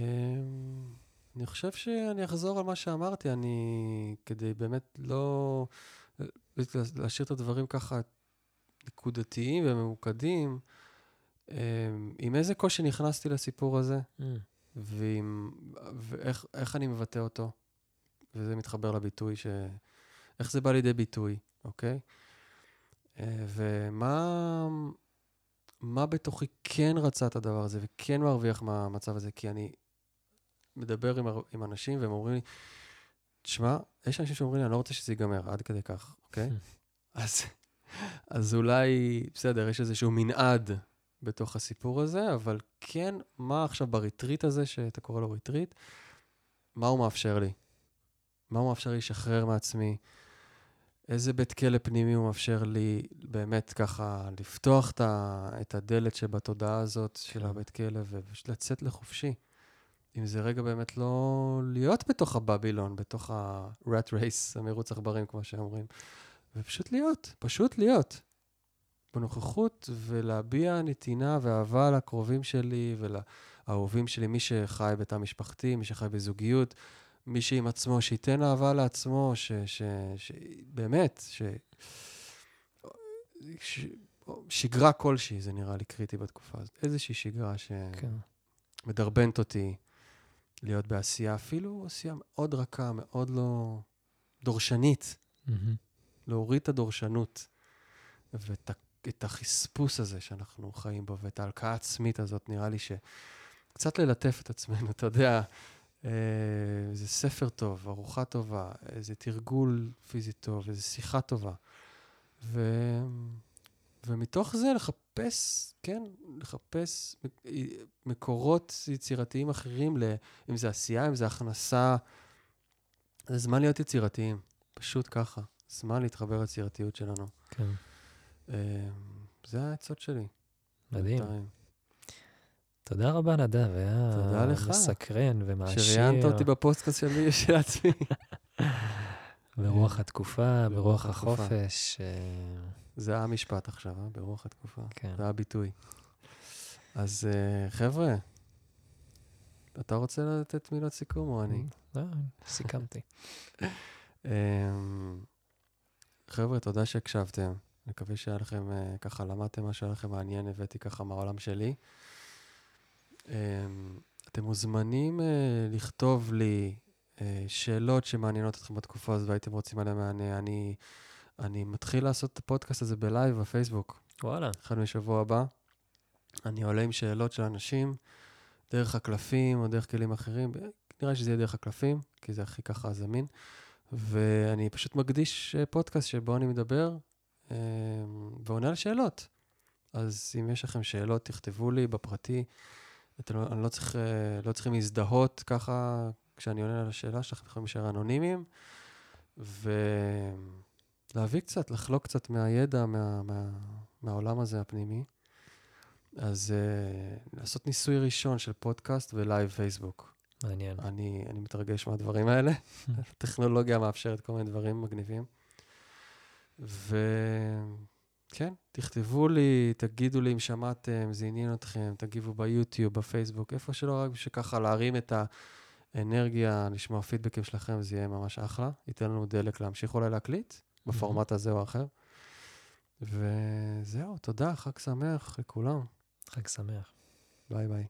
אני חושב שאני אחזור על מה שאמרתי, אני, כדי באמת לא... להשאיר את הדברים ככה נקודתיים וממוקדים, אמ, עם איזה קושי נכנסתי לסיפור הזה, mm. ועם, ואיך אני מבטא אותו. וזה מתחבר לביטוי ש... איך זה בא לידי ביטוי, אוקיי? אה, ומה מה בתוכי כן רצה את הדבר הזה וכן מרוויח מהמצב הזה, כי אני מדבר עם, עם אנשים והם אומרים לי, תשמע, יש אנשים שאומרים לי, אני לא רוצה שזה ייגמר, עד כדי כך, אוקיי? אז אז אולי, בסדר, יש איזשהו מנעד בתוך הסיפור הזה, אבל כן, מה עכשיו בריטריט הזה, שאתה קורא לו ריטריט, מה הוא מאפשר לי? מה הוא מאפשר לי לשחרר מעצמי? איזה בית כלא פנימי הוא מאפשר לי באמת ככה לפתוח את הדלת שבתודעה הזאת של כן. הבית כלא ופשוט לצאת לחופשי. אם זה רגע באמת לא להיות בתוך הבבילון, בתוך ה-rat race, המרוץ עכברים, כמו שאומרים, ופשוט להיות, פשוט להיות. בנוכחות ולהביע נתינה ואהבה לקרובים שלי ולאהובים שלי, מי שחי בתא משפחתי, מי שחי בזוגיות, מי שעם עצמו, שייתן אהבה לעצמו, ש... ש, ש באמת, ש... ש... שגרה כלשהי, זה נראה לי קריטי בתקופה הזאת. איזושהי שגרה שמדרבנת כן. אותי להיות בעשייה, אפילו עשייה מאוד רכה, מאוד לא דורשנית. Mm-hmm. להוריד את הדורשנות ואת את החספוס הזה שאנחנו חיים בו, ואת ההלקאה העצמית הזאת, נראה לי שקצת ללטף את עצמנו, אתה יודע, אה, איזה ספר טוב, ארוחה טובה, איזה תרגול פיזי טוב, איזה שיחה טובה. ו... ומתוך זה לחפש, כן, לחפש מקורות יצירתיים אחרים, ל... אם זה עשייה, אם זה הכנסה. זה זמן להיות יצירתיים, פשוט ככה. זמן להתחבר ליצירתיות שלנו. כן. אמ, זה העצות שלי. מדהים. תודה רבה, נדב, היה תודה לך. מסקרן ומעשיר. שראיינת אותי בפודקאסט שלי של עצמי. ברוח התקופה, ברוח החופש. אה, זה המשפט עכשיו, אה? ברוח התקופה. כן. זה הביטוי. אז uh, חבר'ה, אתה רוצה לתת מילות סיכום או אני? לא, סיכמתי. חבר'ה, תודה שהקשבתם. מקווה שהיה לכם, אה, ככה למדתם משהו, היה לכם מעניין, הבאתי ככה מהעולם שלי. אמ, אתם מוזמנים אה, לכתוב לי אה, שאלות שמעניינות אתכם בתקופה הזאת והייתם רוצים עליהן מענה. אני, אני מתחיל לעשות את הפודקאסט הזה בלייב בפייסבוק. וואלה. החל משבוע הבא. אני עולה עם שאלות של אנשים, דרך הקלפים או דרך כלים אחרים. נראה שזה יהיה דרך הקלפים, כי זה הכי ככה זמין. ואני פשוט מקדיש אה, פודקאסט שבו אני מדבר אה, ועונה על שאלות. אז אם יש לכם שאלות, תכתבו לי בפרטי. אתם, לא- אני לא, צריך, אה, לא צריכים להזדהות ככה כשאני עונה על השאלה שלכם, יכולים להישאר אנונימיים. ולהביא קצת, לחלוק קצת מהידע, מה, מה, מהעולם הזה הפנימי. אז אה, לעשות ניסוי ראשון של פודקאסט ולייב פייסבוק. מעניין. אני, אני מתרגש מהדברים האלה. הטכנולוגיה מאפשרת כל מיני דברים מגניבים. וכן, תכתבו לי, תגידו לי אם שמעתם, זה עניין אתכם, תגיבו ביוטיוב, בפייסבוק, איפה שלא, רק בשביל ככה להרים את האנרגיה, לשמוע פידבקים שלכם, זה יהיה ממש אחלה. ייתן לנו דלק להמשיך אולי להקליט, בפורמט הזה או אחר. וזהו, תודה, חג שמח לכולם. חג שמח. ביי ביי.